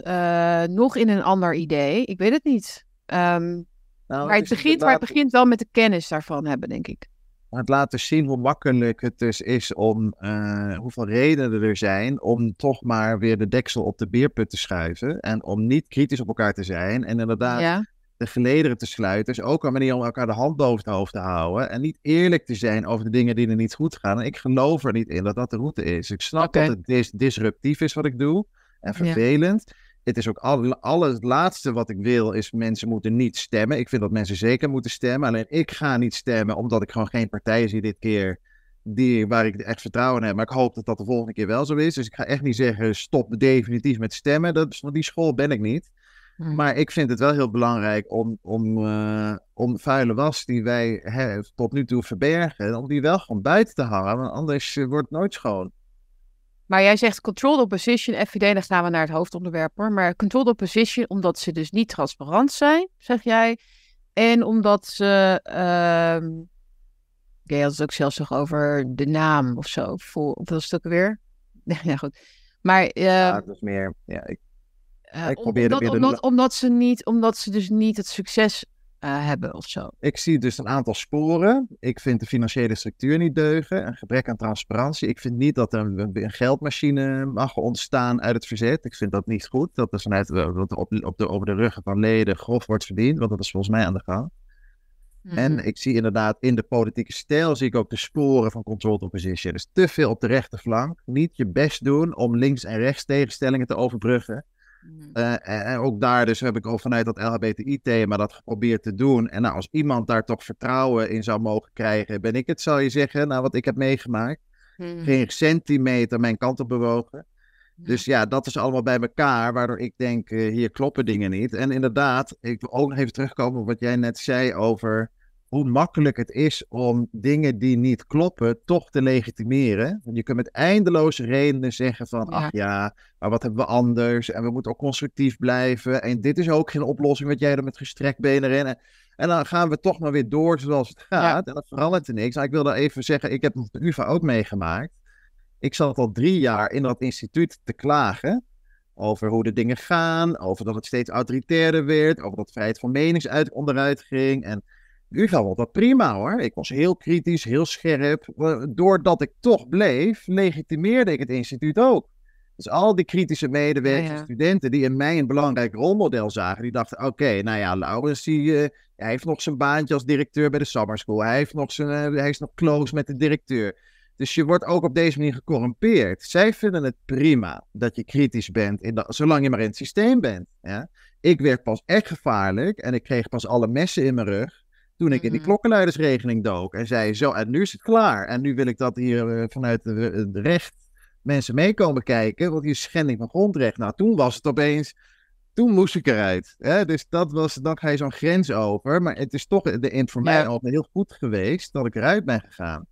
nog in een ander idee. Ik weet het niet. Um, nou, maar het, het begint, maar het begint wel met de kennis daarvan hebben, denk ik. Het laten zien hoe makkelijk het dus is om, uh, hoeveel redenen er zijn om toch maar weer de deksel op de beerput te schuiven. En om niet kritisch op elkaar te zijn. En inderdaad ja de gelederen te sluiten. is ook een manier om elkaar de hand boven het hoofd te houden. En niet eerlijk te zijn over de dingen die er niet goed gaan. En ik geloof er niet in dat dat de route is. Ik snap dat het dis disruptief is wat ik doe. En vervelend. Het is ook al, alles het laatste wat ik wil is mensen moeten niet stemmen. Ik vind dat mensen zeker moeten stemmen. Alleen ik ga niet stemmen omdat ik gewoon geen partijen zie dit keer die, waar ik echt vertrouwen in heb. Maar ik hoop dat dat de volgende keer wel zo is. Dus ik ga echt niet zeggen stop definitief met stemmen. Dat, van die school ben ik niet. Hmm. Maar ik vind het wel heel belangrijk om, om, uh, om vuile was die wij hè, tot nu toe verbergen, om die wel gewoon buiten te hangen, want anders eh, wordt het nooit schoon. Maar jij zegt controlled opposition, FVD, dan gaan we naar het hoofdonderwerp hoor. Maar controlled opposition, omdat ze dus niet transparant zijn, zeg jij. En omdat ze, uh, jij had het ook zelfs nog over de naam of zo, voor, of dat stuk weer. ja, goed. Maar, uh, ja, dat is meer, ja, ik uh, ik probeer omdat, omdat, omdat, ze niet, omdat ze dus niet het succes uh, hebben of zo. Ik zie dus een aantal sporen. Ik vind de financiële structuur niet deugen. Een gebrek aan transparantie. Ik vind niet dat er een, een geldmachine mag ontstaan uit het verzet. Ik vind dat niet goed. Dat er vanuit dat op, op de, over de ruggen van leden grof wordt verdiend. Want dat is volgens mij aan de gang. En mhm. ik zie inderdaad in de politieke stijl zie ik ook de sporen van controlled opposition. Dus te veel op de rechterflank. Niet je best doen om links en rechts tegenstellingen te overbruggen. Mhm. Eh, en ook daar dus heb ik al vanuit dat LHBTI-thema dat geprobeerd te doen. En nou, als iemand daar toch vertrouwen in zou mogen krijgen, ben ik het, zou je zeggen, nou wat ik heb meegemaakt. Mhm. Geen centimeter mijn kant op bewogen. Dus ja, dat is allemaal bij elkaar, waardoor ik denk, uh, hier kloppen dingen niet. En inderdaad, ik wil ook nog even terugkomen op wat jij net zei over hoe makkelijk het is om dingen die niet kloppen toch te legitimeren. Want je kunt met eindeloze redenen zeggen van, ach ja, maar wat hebben we anders? En we moeten ook constructief blijven. En dit is ook geen oplossing wat jij er met gestrekt benen in. En dan gaan we toch maar weer door zoals het gaat. En dan verandert er niks. Nou, ik wil daar even zeggen, ik heb de UvA ook meegemaakt. Ik zat al drie jaar in dat instituut te klagen over hoe de dingen gaan, over dat het steeds autoritairder werd, over dat vrijheid van meningsuiting onderuit ging. En nu gaat dat prima hoor. Ik was heel kritisch, heel scherp. Doordat ik toch bleef, legitimeerde ik het instituut ook. Dus al die kritische medewerkers, studenten die in mij een belangrijk rolmodel zagen, die dachten: oké, nou ja, Laurens, die, uh, hij heeft nog zijn baantje als directeur bij de Summer School. Hij, heeft nog zijn, uh, hij is nog close met de directeur. Dus je wordt ook op deze manier gecorrumpeerd. Zij vinden het prima dat je kritisch bent, in zolang je maar in het systeem bent. Ja? Ik werd pas echt gevaarlijk en ik kreeg pas alle messen in mijn rug toen ik in die mhm. klokkenluidersregeling dook en zei: Zo, en nu is het klaar. En nu wil ik dat hier uh, vanuit de, recht mensen meekomen kijken, want die schending van grondrecht. Nou, toen was het opeens. Toen moest ik eruit. Hè? Dus dat was, dan ga je zo'n grens over. Maar het is toch de, voor mij al heel goed geweest dat ik eruit ben gegaan.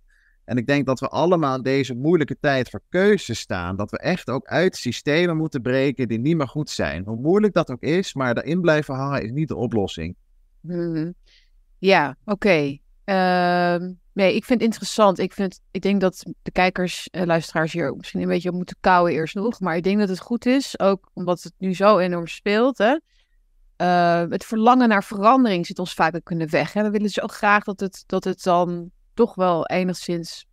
En ik denk dat we allemaal in deze moeilijke tijd voor keuze staan. Dat we echt ook uit systemen moeten breken die niet meer goed zijn. Hoe moeilijk dat ook is, maar daarin blijven hangen is niet de oplossing. Mm ja, oké. Ehm, nee, ik vind het interessant. Ik, vind, ik denk dat de kijkers en luisteraars hier misschien een beetje op moeten kouwen eerst nog. Maar ik denk dat het goed is, ook omdat het nu zo enorm speelt. Hè? Ehm, het verlangen naar verandering zit ons vaak ook de weg. Hè? We willen zo graag dat het, dat het dan toch wel enigszins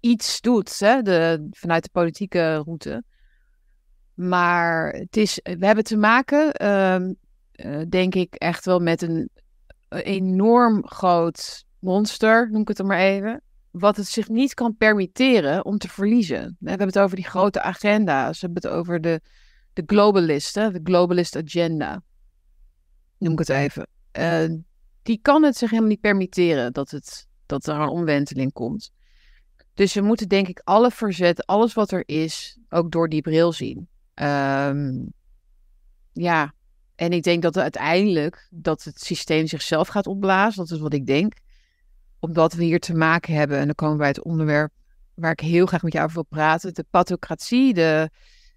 iets doet hè? De, vanuit de politieke route. Maar het is, we hebben te maken, ehm, eh, denk ik, echt wel met een enorm groot monster, noem ik het er maar even. Wat het zich niet kan permitteren om te verliezen. We hebben het over die grote agenda's. We hebben het over de, de globalisten, de globalist agenda. Noem ik het even. Die kan het zich helemaal niet permitteren dat, het, dat er een omwenteling komt. Dus we moeten denk ik alle verzet, alles wat er is, ook door die bril zien. Um, ja, en ik denk dat uiteindelijk dat het systeem zichzelf gaat opblazen. Dat is wat ik denk. Omdat we hier te maken hebben, en dan komen we bij het onderwerp waar ik heel graag met jou over wil praten. De pathocratie, de,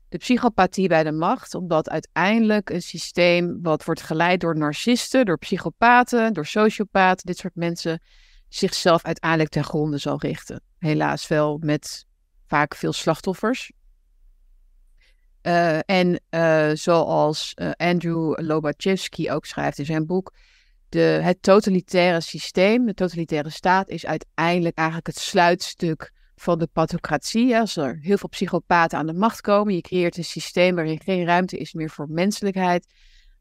de psychopathie bij de macht. Omdat uiteindelijk een systeem wat wordt geleid door narcisten, door psychopaten, door sociopaten, dit soort mensen, zichzelf uiteindelijk ten gronde zal richten. Helaas wel met vaak veel slachtoffers. Uh, en uh, zoals uh, Andrew Lobachevsky ook schrijft in zijn boek, de, het totalitaire systeem, de totalitaire staat, is uiteindelijk eigenlijk het sluitstuk van de pathocratie. Als er heel veel psychopaten aan de macht komen, je creëert een systeem waarin geen ruimte is meer voor menselijkheid,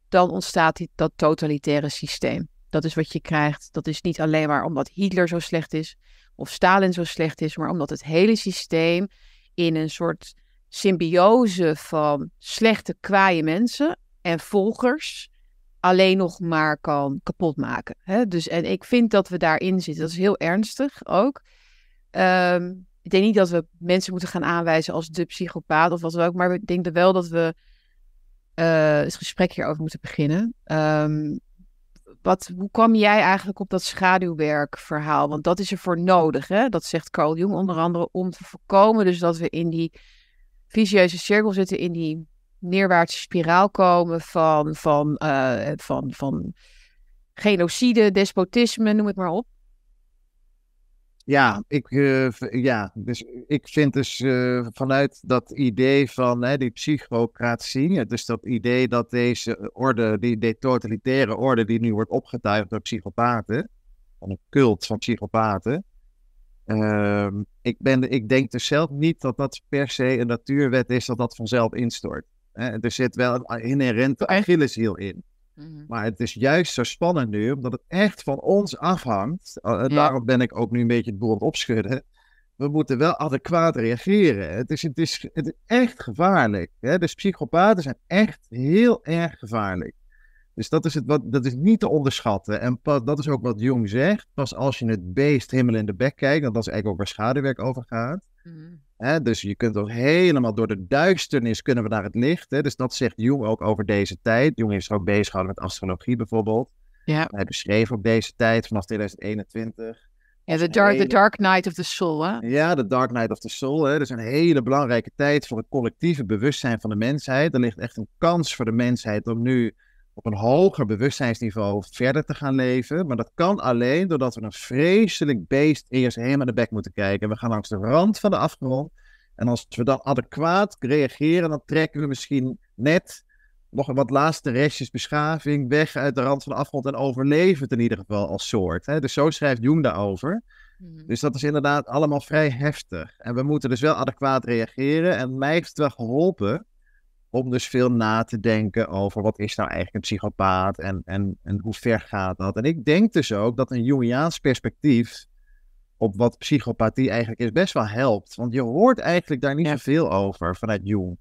dan ontstaat dat totalitaire systeem. Dat is wat je krijgt. Dat is niet alleen maar omdat Hitler zo slecht is of Stalin zo slecht is, maar omdat het hele systeem in een soort symbiose van slechte, kwaaie mensen en volgers alleen nog maar kan kapotmaken. Hè? Dus, en ik vind dat we daarin zitten. Dat is heel ernstig ook. Ehm, ik denk niet dat we mensen moeten gaan aanwijzen als de psychopaat of wat dan ook. Maar ik denk wel dat we uh, het gesprek hierover moeten beginnen. Um, wat, hoe kwam jij eigenlijk op dat schaduwwerkverhaal? Want dat is er voor nodig, hè? dat zegt Carl Jung onder andere, om te voorkomen dus dat we in die vicieuze cirkel zitten, in die neerwaartse spiraal komen van, van, uh, van, van genocide, despotisme, noem het maar op. Ja, ik, uh, ja, dus ik vind dus uh, vanuit dat idee van hè, die psychocratie, dus dat idee dat deze orde, die, die totalitaire orde die nu wordt opgetuigd door psychopaten, van een cult van psychopaten, uh, ik, ben, ik denk dus zelf niet dat dat per se een natuurwet is dat dat vanzelf instort. Er zit wel een inherente Achilleshiel in. Mhm. Maar het is juist zo spannend nu, omdat het echt van ons afhangt. Uh, Daarom ben ik ook nu een beetje het boel opschudden. We moeten wel adequaat reageren. Het is, het is, het is echt gevaarlijk. Hè? Dus psychopaten zijn echt heel erg gevaarlijk. Dus dat is, het wat, dat is niet te onderschatten. En pas, dat is ook wat Jung zegt. Pas als je het beest helemaal in de bek kijkt, dat is eigenlijk ook waar schaduwwerk over gaat. Mm. Hè, dus je kunt ook helemaal door de duisternis kunnen we naar het licht. Hè? Dus dat zegt Jung ook over deze tijd. Jung is ook bezig gehouden met astrologie bijvoorbeeld. Ja. Hij beschreef ook deze tijd vanaf 2021. Ja, the dark, the dark Night of the Soul, hè? Ja, The Dark Night of the Soul. Hè? Dat is een hele belangrijke tijd voor het collectieve bewustzijn van de mensheid. Er ligt echt een kans voor de mensheid om nu op een hoger bewustzijnsniveau verder te gaan leven. Maar dat kan alleen doordat we een vreselijk beest eerst helemaal de bek moeten kijken. We gaan langs de rand van de afgrond. En als we dan adequaat reageren, dan trekken we misschien net nog wat laatste restjes beschaving weg uit de rand van de afgrond en overleven het in ieder geval als soort. Hè? Dus zo schrijft Jung daarover. Hmm. Dus dat is inderdaad allemaal vrij heftig. En we moeten dus wel adequaat reageren. En mij heeft het wel geholpen om dus veel na te denken over wat is nou eigenlijk een psychopaat en, en, en hoe ver gaat dat. En ik denk dus ook dat een Jungiaans perspectief op wat psychopathie eigenlijk is best wel helpt. Want je hoort eigenlijk daar niet zoveel over vanuit Jung.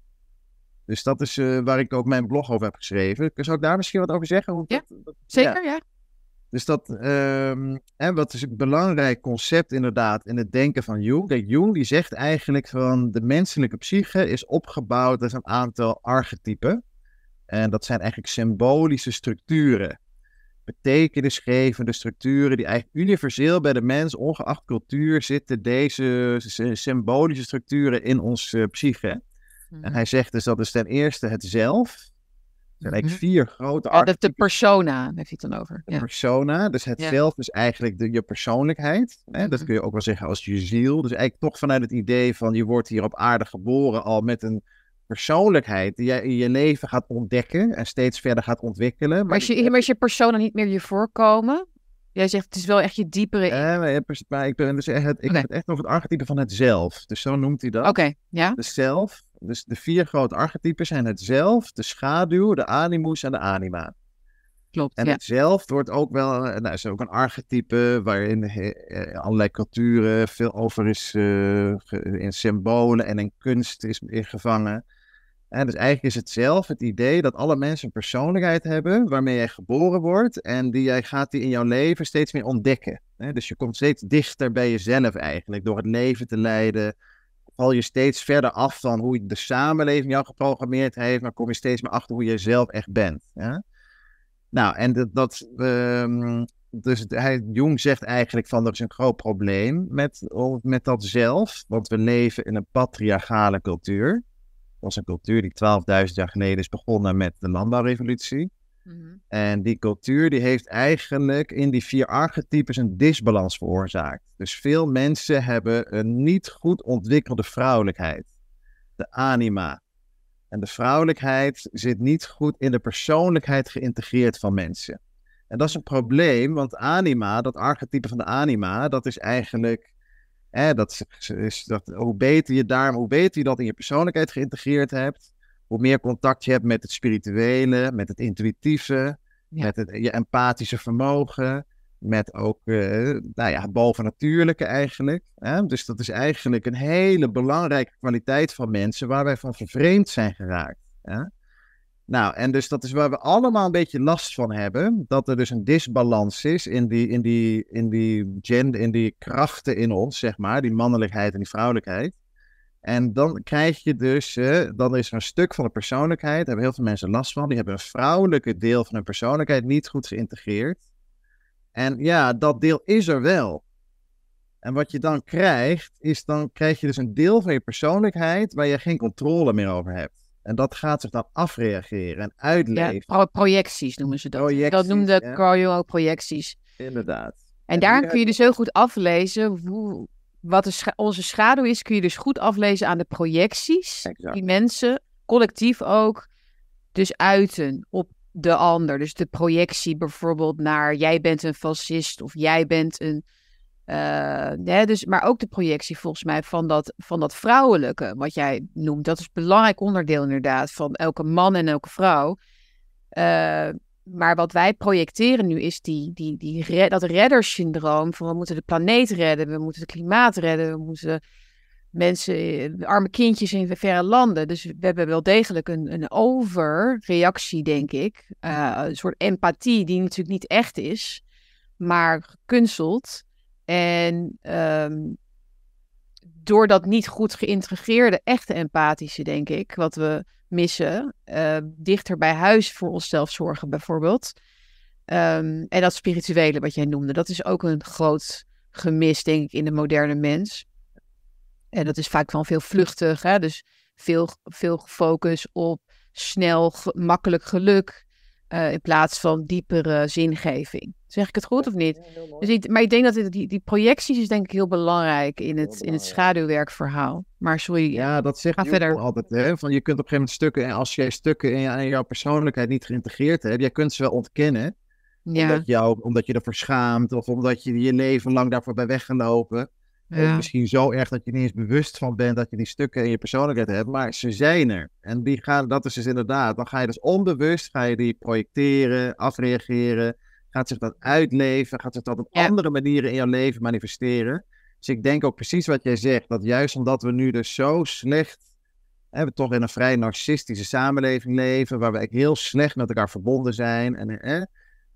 Dus dat is uh, waar ik ook mijn blog over heb geschreven. Zou ik daar misschien wat over zeggen? Hoe ja, dat, zeker, ja. Dus dat, um, en wat is een belangrijk concept inderdaad in het denken van Jung. Kijk, Jung die zegt eigenlijk van de menselijke psyche is opgebouwd uit een aantal archetypen. En dat zijn eigenlijk symbolische structuren. Betekenisgevende structuren die eigenlijk universeel bij de mens, ongeacht cultuur, zitten deze symbolische structuren in onze uh, psyche. En mhm. hij zegt dus dat is ten eerste het zelf, eigenlijk mhm. vier grote oh, de, de persona heeft hij het dan over. De persona, dus het zelf is eigenlijk de, je persoonlijkheid. Hè? Dat mhm. kun je ook wel zeggen als je ziel. Dus eigenlijk toch vanuit het idee van je wordt hier op aarde geboren al met een persoonlijkheid die je in je leven gaat ontdekken en steeds verder gaat ontwikkelen. Maar, maar als, je, maar als je persona niet meer je voorkomen, Jij zegt het is wel echt je diepere. Ja, maar ik ben dus echt, ik het echt over het archetype van het zelf. Dus zo noemt hij dat. Oké, ja. De zelf. Dus de vier grote archetypen zijn het zelf, de schaduw, de animus en de anima. Klopt. En ja. het zelf wordt ook wel, nou, is ook een archetype waarin eh, allerlei culturen veel over is, uh, in symbolen en in kunst is gevangen. En dus eigenlijk is het zelf het idee dat alle mensen een persoonlijkheid hebben waarmee jij geboren wordt en die jij gaat die in jouw leven steeds meer ontdekken. Dus je komt steeds dichter bij jezelf eigenlijk door het leven te leiden. Val je steeds verder af van hoe de samenleving jou geprogrammeerd heeft, maar kom je steeds meer achter hoe je zelf echt bent. Ja? Nou, en dat, dat um, dus hij, Jung zegt eigenlijk van er is een groot probleem met, met dat zelf, want we leven in een patriarchale cultuur was een cultuur die 12.000 jaar geleden is begonnen met de landbouwrevolutie. Mhm. En die cultuur die heeft eigenlijk in die vier archetypes een disbalans veroorzaakt. Dus veel mensen hebben een niet goed ontwikkelde vrouwelijkheid. De anima. En de vrouwelijkheid zit niet goed in de persoonlijkheid geïntegreerd van mensen. En dat is een probleem, want anima, dat archetype van de anima, dat is eigenlijk Hè, dat is, dat, hoe beter je daar, hoe beter je dat in je persoonlijkheid geïntegreerd hebt, hoe meer contact je hebt met het spirituele, met het intuïtieve, met het, je empathische vermogen, met ook uh, nou ja, het bovennatuurlijke eigenlijk. Hè? Dus dat is eigenlijk een hele belangrijke kwaliteit van mensen waar wij van vervreemd zijn geraakt. Hè? Nou, en dus dat is waar we allemaal een beetje last van hebben. Dat er dus een disbalans is in die, in die, in die gender, in die krachten in ons, zeg maar. Die mannelijkheid en die vrouwelijkheid. En dan krijg je dus, uh, dan is er een stuk van de persoonlijkheid, daar hebben heel veel mensen last van. Die hebben een vrouwelijke deel van hun persoonlijkheid niet goed geïntegreerd. En ja, dat deel is er wel. En wat je dan krijgt, is dan krijg je dus een deel van je persoonlijkheid waar je geen controle meer over hebt. En dat gaat zich dan afreageren en uitleven. Ja, projecties noemen ze dat. Projecties, dat noemde ja. Carl ook projecties. Inderdaad. En, daar kun je dus heel goed aflezen hoe, wat scha onze schaduw is, kun je dus goed aflezen aan de projecties Exact. die mensen, collectief ook, dus uiten op de ander. Dus de projectie bijvoorbeeld naar jij bent een fascist of jij bent een uh, hè, dus, maar ook de projectie volgens mij van dat, van dat vrouwelijke, wat jij noemt. Dat is een belangrijk onderdeel inderdaad van elke man en elke vrouw. Uh, maar wat wij projecteren nu is die, die, die dat reddersyndroom van we moeten de planeet redden, we moeten het klimaat redden, we moeten mensen, arme kindjes in verre landen. Dus we hebben wel degelijk een, een overreactie, denk ik. Uh, een soort empathie die natuurlijk niet echt is, maar gekunsteld. En um, door dat niet goed geïntegreerde, echte empathische, denk ik, wat we missen, uh, dichter bij huis voor onszelf zorgen bijvoorbeeld. Um, en dat spirituele wat jij noemde, dat is ook een groot gemis, denk ik, in de moderne mens. En dat is vaak van veel vluchtig, hè? dus veel, veel focus op snel, makkelijk geluk. Uh, in plaats van diepere zingeving. Zeg ik het goed of niet? Ja, dus ik, maar ik denk dat die, die projecties is denk ik heel belangrijk in het, in het schaduwwerkverhaal. Maar sorry. Ja, dat zegt ga verder. altijd. Hè? Van je kunt op een gegeven moment stukken, en als jij stukken in, in jouw persoonlijkheid niet geïntegreerd hebt, jij kunt ze wel ontkennen. Ja. Omdat, jou, omdat je ervoor schaamt of omdat je je leven lang daarvoor bent weggelopen. Ja. Of misschien zo erg dat je niet eens bewust van bent dat je die stukken in je persoonlijkheid hebt, maar ze zijn er. En die gaan, dat is dus inderdaad, dan ga je dus onbewust, ga je die projecteren, afreageren, gaat zich dat uitleven, gaat zich dat op Ja. andere manieren in jouw leven manifesteren. Dus ik denk ook precies wat jij zegt, dat juist omdat we nu dus zo slecht, hè, we toch in een vrij narcistische samenleving leven, waar we heel slecht met elkaar verbonden zijn en hè,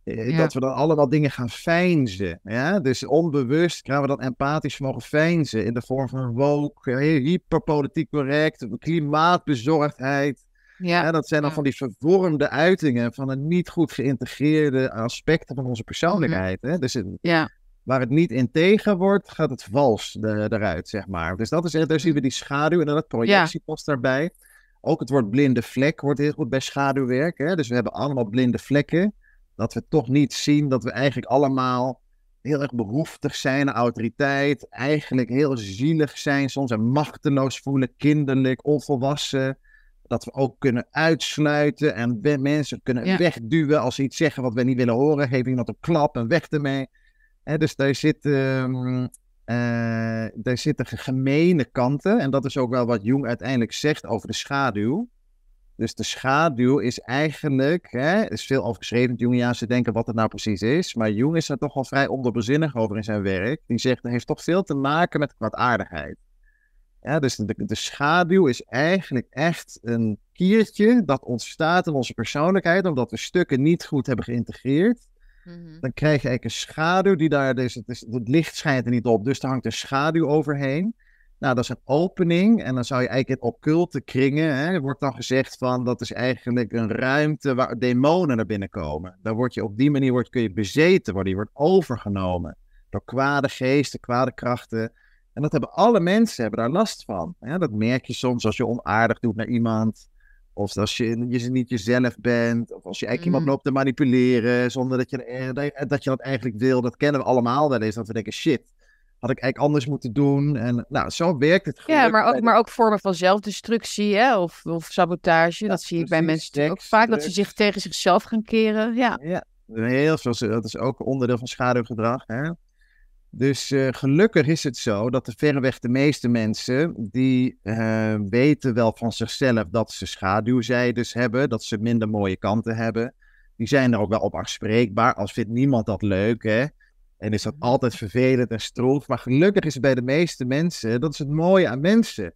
Ja. dat we dan allemaal dingen gaan feinzen. Ja? Dus onbewust gaan we dat empathisch mogen feinzen in de vorm van woke, eh, hyperpolitiek correct, klimaatbezorgdheid. Ja. Ja, dat zijn dan Ja. van die vervormde uitingen van een niet goed geïntegreerde aspecten van onze persoonlijkheid. Hè? Dus het- ja. waar het niet integer wordt, gaat het vals er- eruit, zeg maar. Dus dat is, daar zien we die schaduw en dan het projectie past daarbij. Ook het woord blinde vlek wordt heel goed bij schaduwwerk. Hè? Dus we hebben allemaal blinde vlekken. Dat we toch niet zien dat we eigenlijk allemaal heel erg behoeftig zijn aan autoriteit. Eigenlijk heel zielig zijn, soms en machteloos voelen, kinderlijk, onvolwassen. Dat we ook kunnen uitsluiten en mensen kunnen Ja. wegduwen als ze iets zeggen wat we niet willen horen. Geef iemand een klap en weg ermee. Hè, dus daar, zit, ehm, eh, daar zitten ge- gemene kanten. En dat is ook wel wat Jung uiteindelijk zegt over de schaduw. Dus de schaduw is eigenlijk, hè, is veel over geschreven het Jungiaanse denken wat het nou precies is. Maar Jung is er toch wel vrij onderbezinnig over in zijn werk. Die zegt, het heeft toch veel te maken met kwaadaardigheid. Ja, dus de, de schaduw is eigenlijk echt een kiertje dat ontstaat in onze persoonlijkheid, omdat we stukken niet goed hebben geïntegreerd Mhm. dan krijg je eigenlijk een schaduw die daar, dus het, is, het licht schijnt er niet op, dus er hangt een schaduw overheen. Nou, dat is een opening en dan zou je eigenlijk in occulte kringen, hè, er wordt dan gezegd van, dat is eigenlijk een ruimte waar demonen naar binnen komen. Dan word je op die manier, wordt, kun je bezeten worden, je wordt overgenomen door kwade geesten, kwade krachten. En dat hebben alle mensen hebben daar last van. Hè? Dat merk je soms als je onaardig doet naar iemand. Of als je, je niet jezelf bent. Of als je eigenlijk iemand Mm. loopt te manipuleren. Zonder dat je, eh, dat- dat je dat eigenlijk wil. Dat kennen we allemaal wel eens. Dat we denken, shit, had ik eigenlijk anders moeten doen. En nou, zo werkt het Ja, maar ook, maar ook vormen van zelfdestructie hè? Of, of sabotage. Ja, dat zie ik bij mensen ook vaak. Dat ze zich tegen zichzelf gaan keren. Ja, Ja, heel veel. Dat is ook onderdeel van schaduwgedrag. Hè? Dus eh, gelukkig is het zo dat de verreweg de meeste mensen, die eh, weten wel van zichzelf dat ze schaduwzijdes hebben, dat ze minder mooie kanten hebben. Die zijn er ook wel op aanspreekbaar, als vindt niemand dat leuk, hè. En is dat Mhm. altijd vervelend en stroef. Maar gelukkig is het bij de meeste mensen, dat is het mooie aan mensen.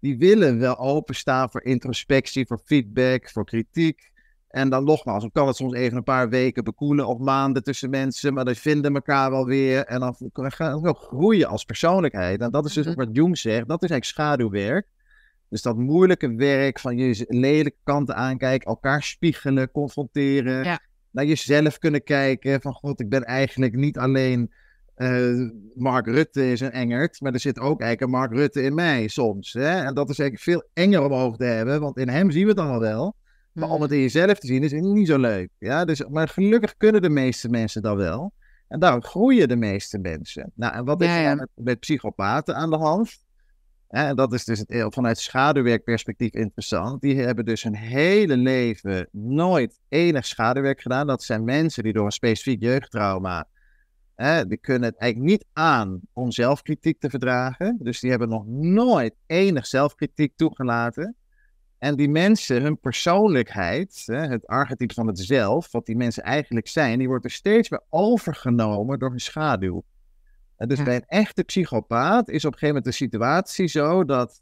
Die willen wel openstaan voor introspectie, voor feedback, voor kritiek. En dan nogmaals, dan kan het soms even een paar weken bekoelen of maanden tussen mensen, maar die vinden elkaar wel weer en dan gaan we wel groeien als persoonlijkheid. En dat is dus Mhm. wat Jung zegt, dat is eigenlijk schaduwwerk. Dus dat moeilijke werk van je lelijke kanten aankijken, elkaar spiegelen, confronteren, Ja. Naar jezelf kunnen kijken van god, ik ben eigenlijk niet alleen eh, Mark Rutte is een engert, maar er zit ook eigenlijk een Mark Rutte in mij soms. Hè? En dat is eigenlijk veel enger om over te hebben, want in hem zien we het allemaal wel. Maar om het in jezelf te zien is niet zo leuk. Ja? Dus, maar gelukkig kunnen de meeste mensen dat wel. En daarom groeien de meeste mensen. Nou, en wat is er ja. dan met, met psychopaten aan de hand? En dat is dus het, vanuit schaduwwerkperspectief interessant. Die hebben dus hun hele leven nooit enig schaduwwerk gedaan. Dat zijn mensen die door een specifiek jeugdtrauma. Die kunnen het eigenlijk niet aan om zelfkritiek te verdragen. Dus die hebben nog nooit enig zelfkritiek toegelaten. En die mensen, hun persoonlijkheid, het archetype van het zelf, wat die mensen eigenlijk zijn, die wordt er steeds weer overgenomen door hun schaduw. En dus Ja. bij een echte psychopaat is op een gegeven moment de situatie zo dat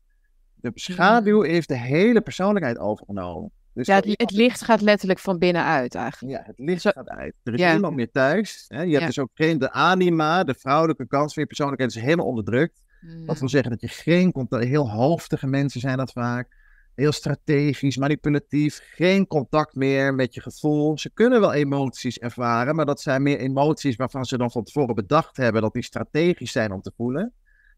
de schaduw heeft de hele persoonlijkheid overgenomen. Dus Ja, het, licht gaat letterlijk van binnenuit eigenlijk. ja, het licht Zo- gaat uit. Er is Ja. niemand meer thuis. Hè? Je hebt Ja. dus ook geen, de anima, de vrouwelijke kant van je persoonlijkheid is helemaal onderdrukt. Dat wil zeggen dat je geen contact, heel hoofdige mensen zijn dat vaak. Heel strategisch, manipulatief, geen contact meer met je gevoel. Ze kunnen wel emoties ervaren, maar dat zijn meer emoties waarvan ze dan van tevoren bedacht hebben dat die strategisch zijn om te voelen.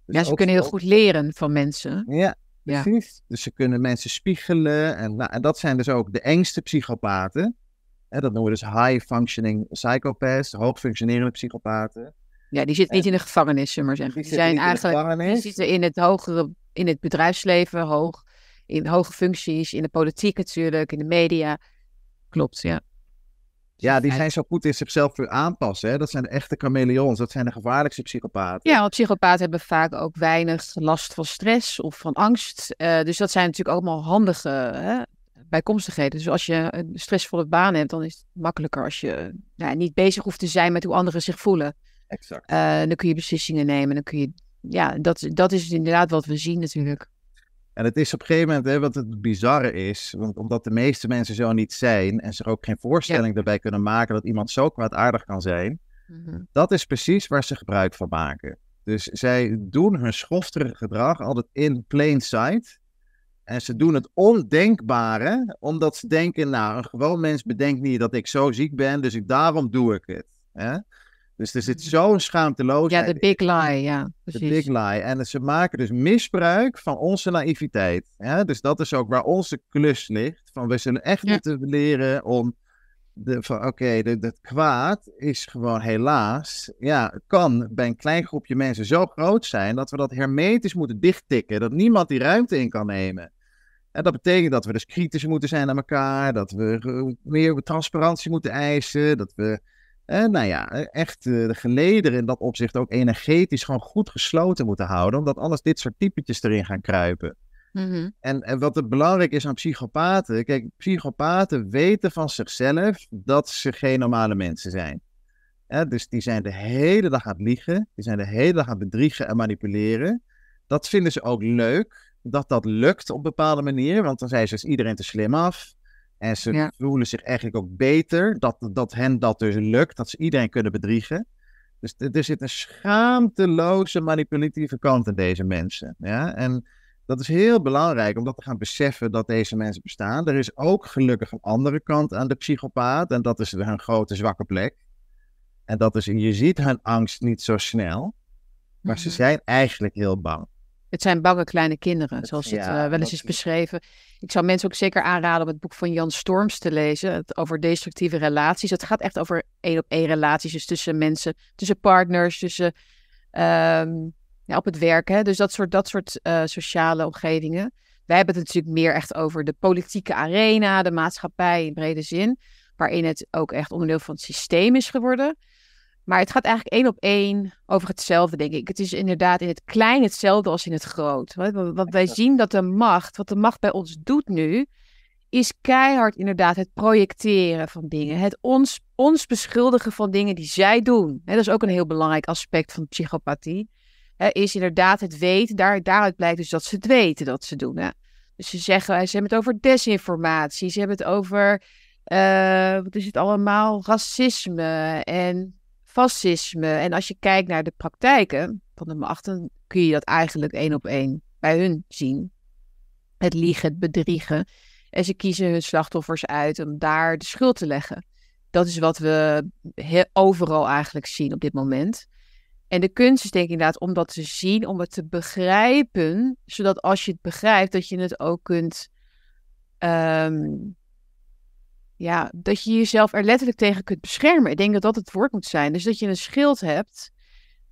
Dus Ja, ze ook- kunnen heel goed leren van mensen. Ja, Ja. precies. Dus ze kunnen mensen spiegelen. En, nou, en dat zijn dus ook de engste psychopaten. Dat noemen we dus high-functioning psychopaths, hoogfunctionerende psychopaten. Ja, die zitten niet in de gevangenis, maar zeggen. Die zijn niet in de eigenlijk die zitten in het hogere, in het bedrijfsleven, hoog, in hoge functies, in de politiek natuurlijk, in de media. Klopt, ja. Ja, die zijn zo goed in zichzelf weer aanpassen. Hè? Dat zijn de echte chameleons. Dat zijn de gevaarlijkste psychopaten. Ja, want psychopaten hebben vaak ook weinig last van stress of van angst. Eh, dus dat zijn natuurlijk allemaal handige hè, bijkomstigheden. Dus als je een stressvolle baan hebt, dan is het makkelijker als je nou, niet bezig hoeft te zijn met hoe anderen zich voelen. Exact. Eh, dan kun je beslissingen nemen. Dan kun je, ja, dat, dat is inderdaad wat we zien natuurlijk. En het is op een gegeven moment, hè, wat het bizarre is, want omdat de meeste mensen zo niet zijn en zich ook geen voorstelling erbij kunnen maken dat iemand zo kwaadaardig kan zijn, dat is precies waar ze gebruik van maken. Dus zij doen hun schofterige gedrag altijd in plain sight. En ze doen het ondenkbare, omdat ze denken, nou, een gewoon mens bedenkt niet dat ik zo ziek ben, dus ik, daarom doe ik het. Hè? Dus er zit zo'n Ja, schaamteloosheid de big lie, ja. de Precies. big lie. En ze maken dus misbruik van onze naïviteit. Hè? Dus dat is ook waar onze klus ligt. Van we zullen echt Ja. moeten leren om. De, van oké, de- het kwaad is gewoon helaas. Ja, het kan bij een klein groepje mensen zo groot zijn dat we dat hermetisch moeten dichttikken. Dat niemand die ruimte in kan nemen. En dat betekent dat we dus kritisch moeten zijn naar elkaar. Dat we eh, meer transparantie moeten eisen. Dat we eh, nou ja, eh, echt eh, de gelederen in dat opzicht ook energetisch gewoon goed gesloten moeten houden. Omdat anders dit soort typetjes erin gaan kruipen. Mhm. En, en wat het belangrijk is aan psychopaten. Kijk, psychopaten weten van zichzelf dat ze geen normale mensen zijn. Dus die zijn de hele dag aan het liegen. Die zijn de hele dag aan het bedriegen en manipuleren. Dat vinden ze ook leuk. Dat dat lukt op bepaalde manier. Want dan zijn ze dus iedereen te slim af. En ze Ja. voelen zich eigenlijk ook beter. Dat, dat hen dat dus lukt. Dat ze iedereen kunnen bedriegen. Dus er er zit een schaamteloze manipulatieve kant in deze mensen. Ja? En dat is heel belangrijk om dat te gaan beseffen dat deze mensen bestaan. Er is ook gelukkig een andere kant aan de psychopaat. En dat is hun grote zwakke plek. En dat is, je ziet hun angst niet zo snel. Maar ze Mhm. zijn eigenlijk heel bang. Het zijn bange kleine kinderen, zoals het ja, eh, wel eens is beschreven. Ik zou mensen ook zeker aanraden om het boek van Jan Storms te lezen. Het over destructieve relaties. Het gaat echt over één op één relaties. Dus tussen mensen, tussen partners, tussen ehm, ja, op het werk. Hè? Dus dat soort, dat soort eh, sociale omgevingen. Wij hebben het natuurlijk meer echt over de politieke arena, de maatschappij in brede zin. Waarin het ook echt onderdeel van het systeem is geworden. Maar het gaat eigenlijk één op één over hetzelfde, denk ik. Het is inderdaad in het klein hetzelfde als in het groot. Want wij zien dat de macht, wat de macht bij ons doet nu, is keihard inderdaad het projecteren van dingen. Het ons, ons beschuldigen van dingen die zij doen. dat is ook een heel belangrijk aspect van psychopathie. is inderdaad het weten. Daar, daaruit blijkt dus dat ze het weten dat ze doen. Dus ze zeggen, ze hebben het over desinformatie. Ze hebben het over, uh, wat is het allemaal, racisme en fascisme. En als je kijkt naar de praktijken van de macht, dan kun je dat eigenlijk één op één bij hun zien. Het liegen, het bedriegen. En ze kiezen hun slachtoffers uit om daar de schuld te leggen. Dat is wat we overal eigenlijk zien op dit moment. En de kunst is denk ik inderdaad om dat te zien, om het te begrijpen, zodat als je het begrijpt, dat je het ook kunt ehm, ja, dat je jezelf er letterlijk tegen kunt beschermen. Ik denk dat dat het woord moet zijn. Dus dat je een schild hebt,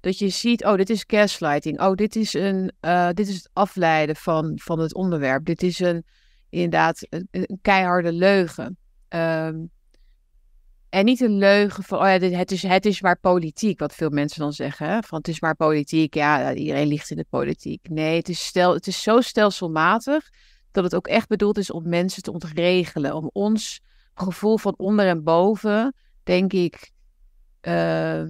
dat je ziet, oh, dit is gaslighting. Oh, dit is, een, uh, dit is het afleiden van, van het onderwerp. Dit is een, inderdaad een, keiharde leugen. Um, en niet een leugen van, oh ja, het, is, het is maar politiek, wat veel mensen dan zeggen. Van het is maar politiek, ja, iedereen ligt in de politiek. Nee, het is, stel, het is zo stelselmatig dat het ook echt bedoeld is om mensen te ontregelen. Om ons gevoel van onder en boven, denk ik, uh,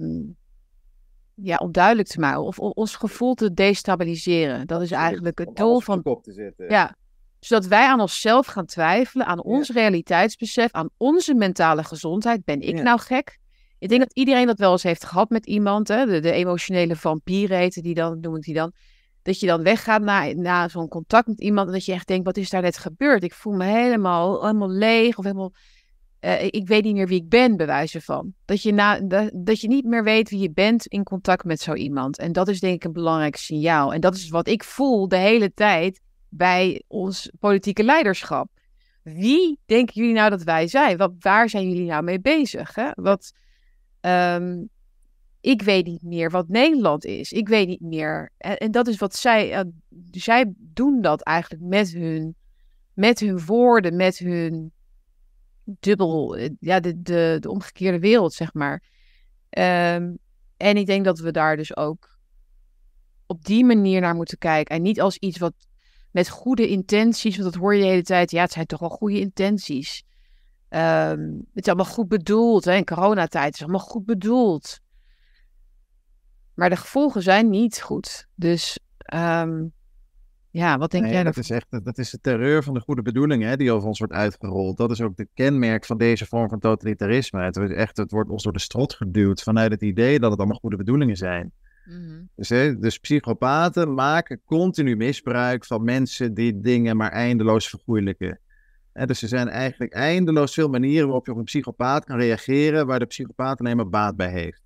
ja, onduidelijk te maken. Of ons gevoel te destabiliseren. Dat is eigenlijk het doel van. Op te zetten. Ja, zodat wij aan onszelf gaan twijfelen, aan ons realiteitsbesef, aan onze mentale gezondheid. Ben ik nou gek? Ik denk dat iedereen dat wel eens heeft gehad met iemand. Hè? De, de emotionele vampier heten die dan, noem ik die dan. Dat je dan weggaat na, na zo'n contact met iemand en dat je echt denkt, wat is daar net gebeurd? Ik voel me helemaal, helemaal leeg of helemaal uh, ik weet niet meer wie ik ben, bewijzen van. Dat je, na, dat je niet meer weet wie je bent in contact met zo iemand. En dat is denk ik een belangrijk signaal. En dat is wat ik voel de hele tijd bij ons politieke leiderschap. Wie denken jullie nou dat wij zijn? Wat, waar zijn jullie nou mee bezig? Hè? Wat, um, ik weet niet meer wat Nederland is. Ik weet niet meer. En, en dat is wat zij. Uh, zij doen dat eigenlijk met hun, met hun woorden, met hun dubbel, ja, de, de, de omgekeerde wereld, zeg maar. Um, en ik denk dat we daar dus ook op die manier naar moeten kijken. En niet als iets wat met goede intenties, want dat hoor je de hele tijd. Ja, het zijn toch wel goede intenties. Um, het is allemaal goed bedoeld. Hè? In coronatijd is allemaal goed bedoeld. Maar de gevolgen zijn niet goed. Dus um, ja, wat denk jij dat is echt dat is de terreur van de goede bedoelingen hè, die over ons wordt uitgerold. Dat is ook de kenmerk van deze vorm van totalitarisme. Het, wordt echt, het wordt ons door de strot geduwd vanuit het idee dat het allemaal goede bedoelingen zijn. Mm dus, hè, dus psychopaten maken continu misbruik van mensen die dingen maar eindeloos vergoeilijken. En dus er zijn eigenlijk eindeloos veel manieren waarop je op een psychopaat kan reageren, waar de psychopaat alleen maar baat bij heeft.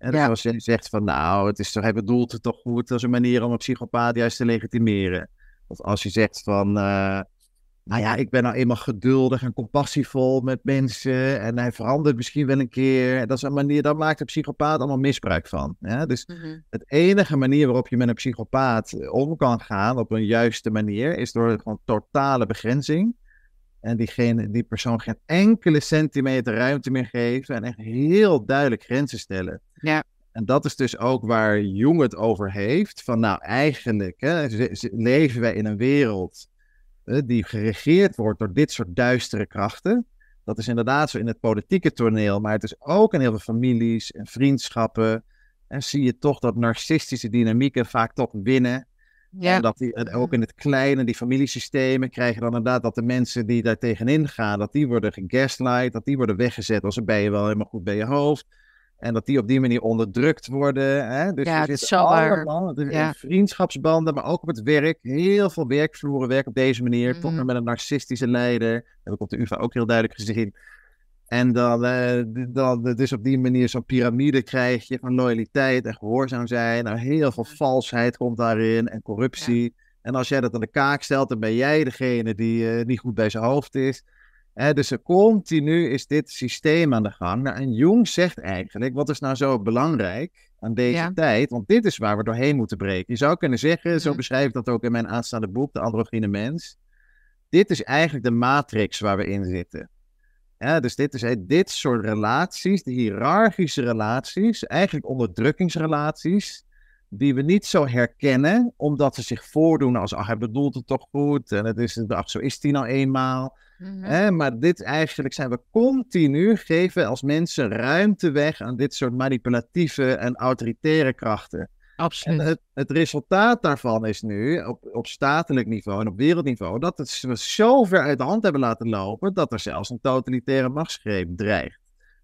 En ja. als je zegt van nou, het is toch, hij bedoelt het toch goed, is een manier om een psychopaat juist te legitimeren. Of als je zegt van, uh, nou ja, ik ben nou eenmaal geduldig en compassievol met mensen en hij verandert misschien wel een keer. Dat is een manier, daar maakt de psychopaat allemaal misbruik van. Ja? Dus mm het enige manier waarop je met een psychopaat om kan gaan op een juiste manier is door gewoon totale begrenzing. En diegene, die persoon geen enkele centimeter ruimte meer geven. En echt heel duidelijk grenzen stellen. Ja. En dat is dus ook waar Jung het over heeft. Van nou, eigenlijk hè, leven wij in een wereld die geregeerd wordt door dit soort duistere krachten. Dat is inderdaad zo in het politieke toneel, maar het is ook in heel veel families en vriendschappen. En zie je toch dat narcistische dynamieken vaak toch winnen. Ja. En dat die, ook in het kleine, die familiesystemen, krijgen dan inderdaad dat de mensen die daar tegenin gaan, dat die worden gegaslight, dat die worden weggezet als ze ben je wel helemaal goed bij je hoofd. En dat die op die manier onderdrukt worden. Hè? Dus ja, er zit allemaal, ja. vriendschapsbanden, maar ook op het werk. Heel veel werkvloeren werken op deze manier. Mm. Toch met een narcistische leider. Dat heb ik op de UvA ook heel duidelijk gezien. En dan, uh, dan dus op die manier zo'n piramide krijg je van loyaliteit en gehoorzaam zijn. Nou, heel veel valsheid komt daarin en corruptie. En als jij dat aan de kaak stelt, dan ben jij degene die uh, niet goed bij zijn hoofd is. Dus continu is dit systeem aan de gang. Nou, en Jung zegt eigenlijk, wat is nou zo belangrijk aan deze tijd? Want dit is waar we doorheen moeten breken. Je zou kunnen zeggen, zo beschrijf ik dat ook in mijn aanstaande boek, De Androgyne Mens. Dit is eigenlijk de matrix waar we in zitten. Ja, dus dit, is, dit soort relaties, de hiërarchische relaties, eigenlijk onderdrukkingsrelaties, die we niet zo herkennen, omdat ze zich voordoen als, ach, hij bedoelt het toch goed, en het is, ach, zo is hij nou eenmaal. Mm Maar dit eigenlijk zijn we continu, geven als mensen ruimte weg aan dit soort manipulatieve en autoritaire krachten. Absoluut. En het, het, resultaat daarvan is nu, op, op statelijk niveau en op wereldniveau, dat het we zo ver uit de hand hebben laten lopen, dat er zelfs een totalitaire machtsgreep dreigt.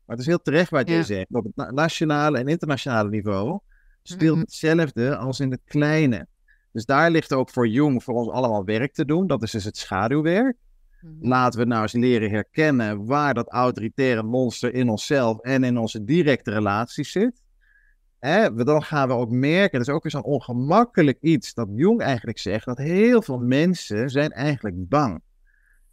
Maar het is heel terecht wat je zegt. Op het nationale en internationale niveau speelt mhm. hetzelfde als in het kleine. Dus daar ligt ook voor Jong voor ons allemaal werk te doen. Dat is dus het schaduwwerk. Mhm. Laten we nou eens leren herkennen waar dat autoritaire monster in onszelf en in onze directe relaties zit. Hè, dan gaan we ook merken, dat is ook eens een ongemakkelijk iets, dat Jung eigenlijk zegt dat heel veel mensen zijn eigenlijk bang.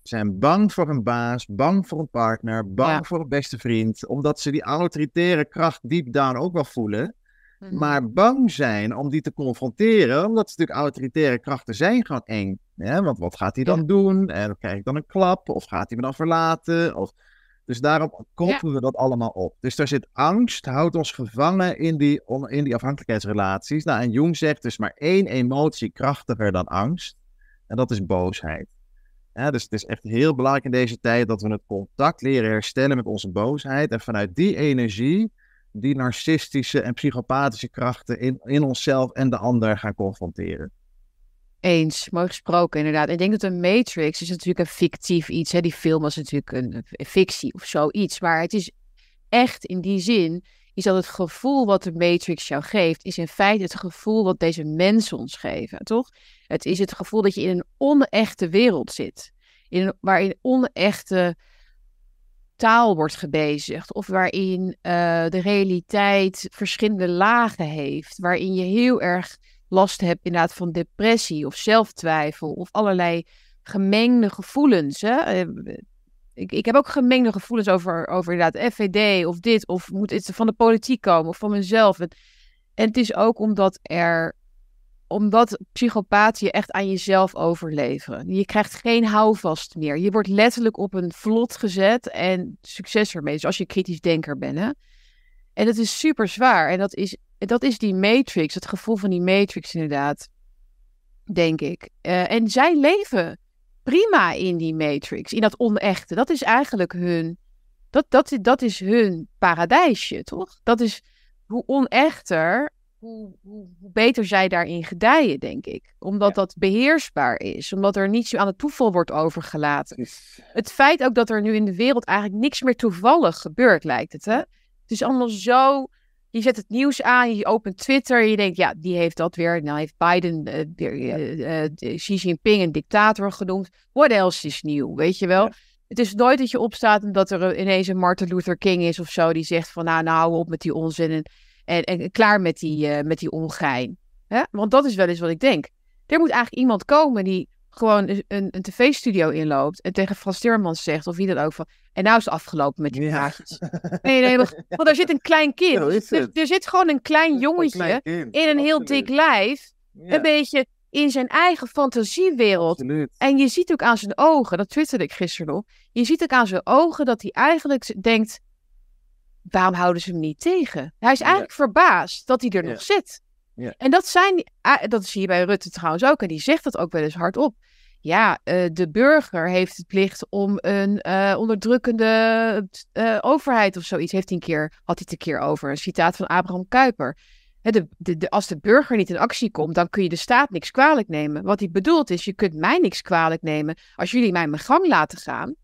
Zijn bang voor een baas, bang voor een partner, bang voor een beste vriend, omdat ze die autoritaire kracht deep down ook wel voelen. Mhm. Maar bang zijn om die te confronteren, omdat ze natuurlijk autoritaire krachten zijn gewoon eng. Ja, want wat gaat hij dan doen? En krijg ik dan een klap? Of gaat hij me dan verlaten? Of... Dus daarom koppelen we dat allemaal op. Dus daar zit angst, houdt ons gevangen in die, in die afhankelijkheidsrelaties. Nou, en Jung zegt dus maar één emotie krachtiger dan angst. En dat is boosheid. Ja, dus het is echt heel belangrijk in deze tijd dat we het contact leren herstellen met onze boosheid. En vanuit die energie die narcistische en psychopathische krachten in, in onszelf en de ander gaan confronteren. Eens, mooi gesproken inderdaad. Ik denk dat een Matrix is natuurlijk een fictief iets. Hè? Die film was natuurlijk een, fictie of zoiets. Maar het is echt in die zin, is dat het gevoel wat de Matrix jou geeft, is in feite het gevoel wat deze mensen ons geven, toch? Het is het gevoel dat je in een onechte wereld zit. In, waarin onechte taal wordt gebezigd. Of waarin uh, de realiteit verschillende lagen heeft. Waarin je heel erg last hebt inderdaad van depressie of zelftwijfel of allerlei gemengde gevoelens. Hè? Eh, ik, ik heb ook gemengde gevoelens over, over inderdaad FVD of dit, of moet het van de politiek komen of van mezelf. En, en het is ook omdat er omdat psychopaten je echt aan jezelf overleveren. Je krijgt geen houvast meer. Je wordt letterlijk op een vlot gezet en succes ermee. Dus als je kritisch denker bent. Hè? En dat is super zwaar. En dat is dat is die matrix, het gevoel van die matrix inderdaad, denk ik. Uh, en zij leven prima in die matrix, in dat onechte. Dat is eigenlijk hun, dat, dat, dat is hun paradijsje, toch? Dat is hoe onechter, hoe, hoe, hoe beter zij daarin gedijen, denk ik. Omdat dat beheersbaar is, omdat er niets aan het toeval wordt overgelaten. Het feit ook dat er nu in de wereld eigenlijk niks meer toevallig gebeurt, lijkt het, hè? Het is allemaal zo je zet het nieuws aan, je opent Twitter en je denkt, ja, die heeft dat weer. Nou heeft Biden uh, weer, uh, uh, Xi Jinping een dictator genoemd. What else is nieuw, weet je wel? Het is nooit dat je opstaat omdat er ineens een Martin Luther King is of zo, die zegt van, nou, nou, hou op met die onzin en, en, en klaar met die, met die ongein. Hè? Want dat is wel eens wat ik denk. Er moet eigenlijk iemand komen die gewoon een, een tv-studio inloopt en tegen Frans Timmermans zegt, of wie dan ook, van, en nou is het afgelopen met die praatjes. Nee, nee, want er zit een klein kind. Er, er, zit gewoon een klein jongetje in een heel dik lijf, een beetje in zijn eigen fantasiewereld. En je ziet ook aan zijn ogen, dat twitterde ik gisteren nog, je ziet ook aan zijn ogen dat hij eigenlijk denkt, waarom houden ze hem niet tegen? Hij is eigenlijk verbaasd dat hij er nog zit. Ja. En dat zijn, dat zie je bij Rutte trouwens ook, en die zegt dat ook wel eens hardop. Ja, uh, de burger heeft het plicht om een uh, onderdrukkende uh, overheid of zoiets. Heeft een keer, had hij het een keer over. Een citaat van Abraham Kuyper. de, de, als de burger niet in actie komt, dan kun je de staat niks kwalijk nemen. Wat hij bedoelt is, je kunt mij niks kwalijk nemen als jullie mij mijn gang laten gaan.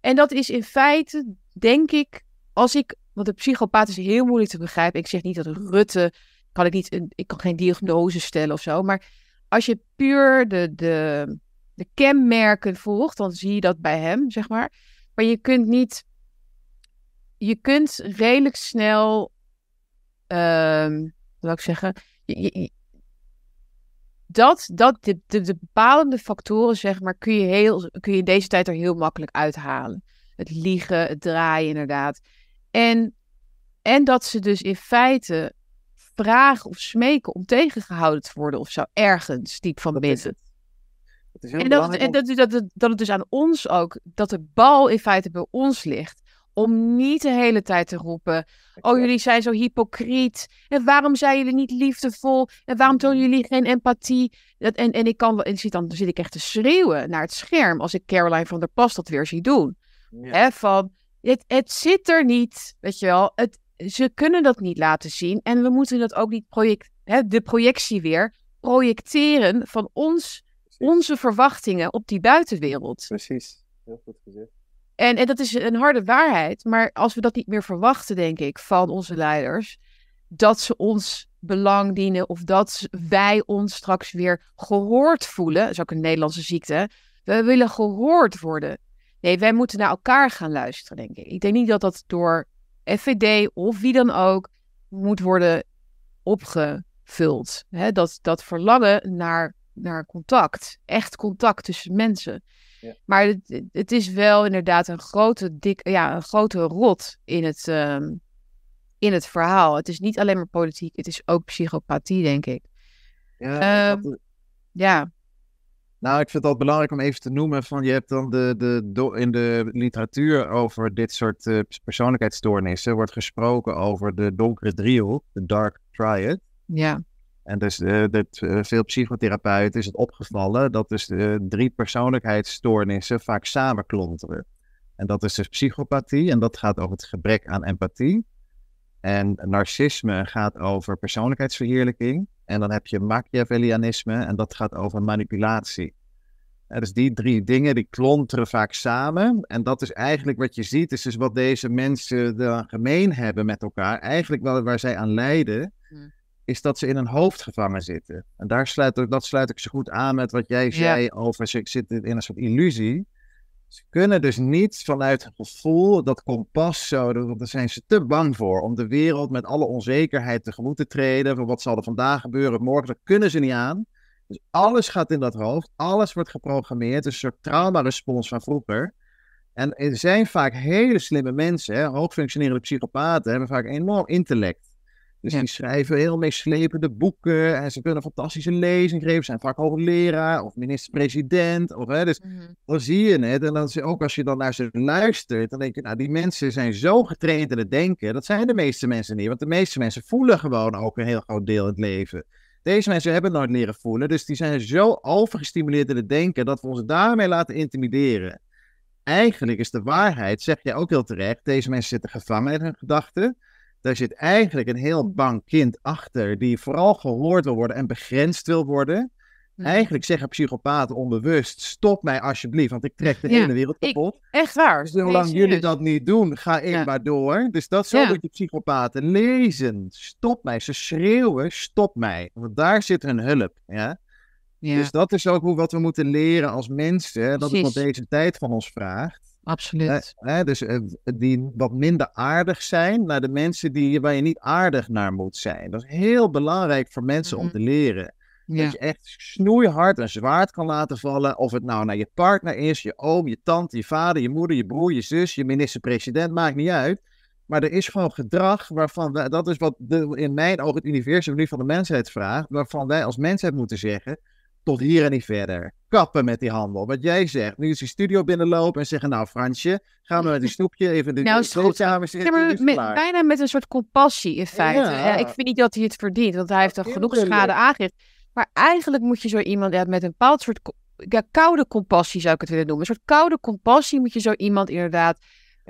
En dat is in feite, denk ik, als ik, want de psychopaat is heel moeilijk te begrijpen. Ik zeg niet dat Rutte kan ik niet, ik kan geen diagnose stellen of zo. Maar als je puur de, de, de kenmerken volgt, dan zie je dat bij hem, zeg maar. Maar je kunt niet je kunt redelijk snel, ehm wat wil ik zeggen, dat, dat de, de, de bepalende factoren, zeg maar, kun je, heel, kun je in deze tijd er heel makkelijk uithalen. Het liegen, het draaien, inderdaad. En, en dat ze dus in feite vragen of smeken om tegengehouden te worden of zo, ergens diep van binnen. is heel En, dat, en dat, dat, dat, dat het dus aan ons ook, dat de bal in feite bij ons ligt. Om niet de hele tijd te roepen, oh jullie zijn zo hypocriet. En waarom zijn jullie niet liefdevol? En waarom tonen jullie geen empathie? Dat, en, en ik kan wel, en zit dan, dan zit ik echt te schreeuwen naar het scherm als ik Caroline van der Pas dat weer zie doen. Ja. Hè, van, het, het zit er niet, weet je wel. Het, ze kunnen dat niet laten zien. En we moeten dat ook niet project, hè, de projectie weer projecteren van ons, onze verwachtingen op die buitenwereld. Precies. Heel goed gezegd. En, en dat is een harde waarheid. Maar als we dat niet meer verwachten, denk ik, van onze leiders, dat ze ons belang dienen of dat wij ons straks weer gehoord voelen, dat is ook een Nederlandse ziekte. We willen gehoord worden. Nee, wij moeten naar elkaar gaan luisteren, denk ik. Ik denk niet dat dat door FVD of wie dan ook moet worden opgevuld. Dat, dat verlangen naar, naar contact, echt contact tussen mensen. Ja. Maar het, het is wel inderdaad een grote, dik, ja, een grote rot in het, ehm, in het verhaal. Het is niet alleen maar politiek, het is ook psychopathie, denk ik. Ja, Ehm, dat- Ja, Nou, ik vind het altijd belangrijk om even te noemen van je hebt dan de, de, in de literatuur over dit soort eh, persoonlijkheidsstoornissen wordt gesproken over de donkere driehoek, de dark triad. ja, En dus eh, dat, eh, veel psychotherapeuten is het opgevallen dat dus de drie persoonlijkheidsstoornissen vaak samenklonteren. En dat is dus psychopathie en dat gaat over het gebrek aan empathie. En narcisme gaat over persoonlijkheidsverheerlijking. En dan heb je Machiavellianisme en dat gaat over manipulatie. Ja, dus die drie dingen die klonteren vaak samen. En dat is eigenlijk wat je ziet, is dus wat deze mensen dan gemeen hebben met elkaar. Eigenlijk wel waar zij aan lijden, Hmm. is dat ze in een hoofd gevangen zitten. En daar sluit, dat sluit ik zo goed aan met wat jij zei over ze zitten in een soort illusie. Ze kunnen dus niet vanuit het gevoel, dat kompas zo, daar zijn ze te bang voor. Om de wereld met alle onzekerheid tegemoet te treden. Van wat zal er vandaag gebeuren, morgen, dat kunnen ze niet aan. Dus alles gaat in dat hoofd, alles wordt geprogrammeerd. Een soort traumarespons van vroeger. En er zijn vaak hele slimme mensen, hoogfunctionerende psychopaten, hebben vaak enorm intellect. Dus Ja. die schrijven heel meeslepende boeken en ze kunnen fantastische lezingen geven. Ze zijn vaak hoogleraar of minister-president. Of, hè, dus dan zie je het. En dan, ook als je dan naar ze luistert, dan denk je, nou, die mensen zijn zo getraind in het denken. Dat zijn de meeste mensen niet. Want de meeste mensen voelen gewoon ook een heel groot deel in het leven. Deze mensen hebben nooit leren voelen. Dus die zijn zo overgestimuleerd in het denken dat we ons daarmee laten intimideren. Eigenlijk is de waarheid, zeg jij ook heel terecht, deze mensen zitten gevangen in hun gedachten. Daar zit eigenlijk een heel bang kind achter, die vooral gehoord wil worden en begrensd wil worden. Mhm. Eigenlijk zeggen psychopaten onbewust: stop mij alsjeblieft, want ik trek de Ja, hele wereld ik- kapot. Echt waar. Dus zolang jullie dat niet doen, ga ik Ja. maar door. Dus dat zo Ja. je psychopaten lezen. Stop mij. Ze schreeuwen: stop mij. Want daar zit hun hulp. Ja? Ja, Dus dat is ook hoe, wat we moeten leren als mensen. Dat is wat deze tijd van ons vraagt. Absoluut. Dus eh, die wat minder aardig zijn naar de mensen die, waar je niet aardig naar moet zijn. Dat is heel belangrijk voor mensen om Mhm. te leren. Ja. Dat je echt snoeihard een zwaard kan laten vallen. Of het nou naar je partner is, je oom, je tante, je vader, je moeder, je broer, je zus, je minister-president, maakt niet uit. Maar er is gewoon gedrag waarvan wij, dat is wat de, in mijn ogen het universum nu van de mensheid vraagt, waarvan wij als mensheid moeten zeggen, tot hier en niet verder. Kappen met die handel. Wat jij zegt, nu is die studio binnenlopen en zeggen, nou Fransje, gaan we met een snoepje even de Nou, samen zitten, met- bijna met een soort compassie in feite. Ja. Ik vind niet dat hij het verdient, want hij heeft er genoeg schade aangericht. Maar eigenlijk moet je zo iemand ja, met een bepaald soort ja, koude compassie, zou ik het willen noemen. Een soort koude compassie moet je zo iemand inderdaad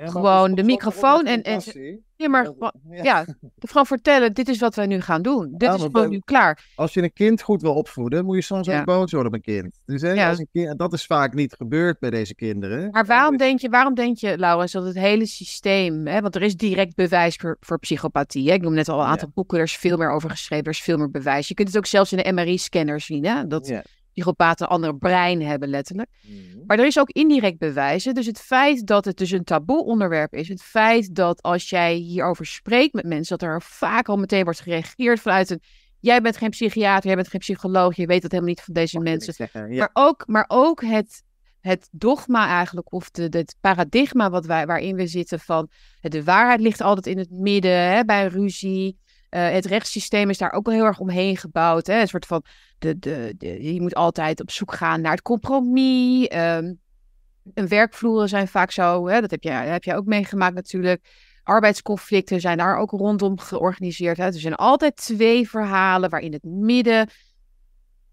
Ja, gewoon de microfoon en- en-? Ja, maar Ja, ja. gewoon vertellen, dit is wat wij nu gaan doen. Dit Ja, is gewoon nu klaar. Als je een kind goed wil opvoeden, moet je soms ook boos worden op een kind. Dus hè, als een kind, dat is vaak niet gebeurd bij deze kinderen. Maar waarom Dus- denk je, waarom denk je, Laurens, dat het hele systeem, hè, want er is direct bewijs voor, voor psychopathie. Hè? Ik noem net al een aantal boeken, er is veel meer over geschreven, er is veel meer bewijs. Je kunt het ook zelfs in de MRI-scanner zien. Hè? Dat, Ja. Psychopaten een ander brein hebben, letterlijk. Mhm. Maar er is ook indirect bewijzen. Dus het feit dat het dus een taboe onderwerp is, het feit dat als jij hierover spreekt met mensen, dat er vaak al meteen wordt gereageerd vanuit een. Jij bent geen psychiater, jij bent geen psycholoog, je weet dat helemaal niet van deze Mag mensen. niet zeggen. Ja. Maar ook, maar ook het, het dogma eigenlijk, of de, het paradigma wat wij, waarin we zitten van de waarheid ligt altijd in het midden, hè, bij een ruzie. Eh, het rechtssysteem is daar ook wel heel erg omheen gebouwd. Hè? Een soort van, de, de, de, je moet altijd op zoek gaan naar het compromis. En werkvloeren zijn vaak zo, hè? dat heb jij, heb jij ook meegemaakt natuurlijk. Arbeidsconflicten zijn daar ook rondom georganiseerd. Hè? Er zijn altijd twee verhalen waarin het midden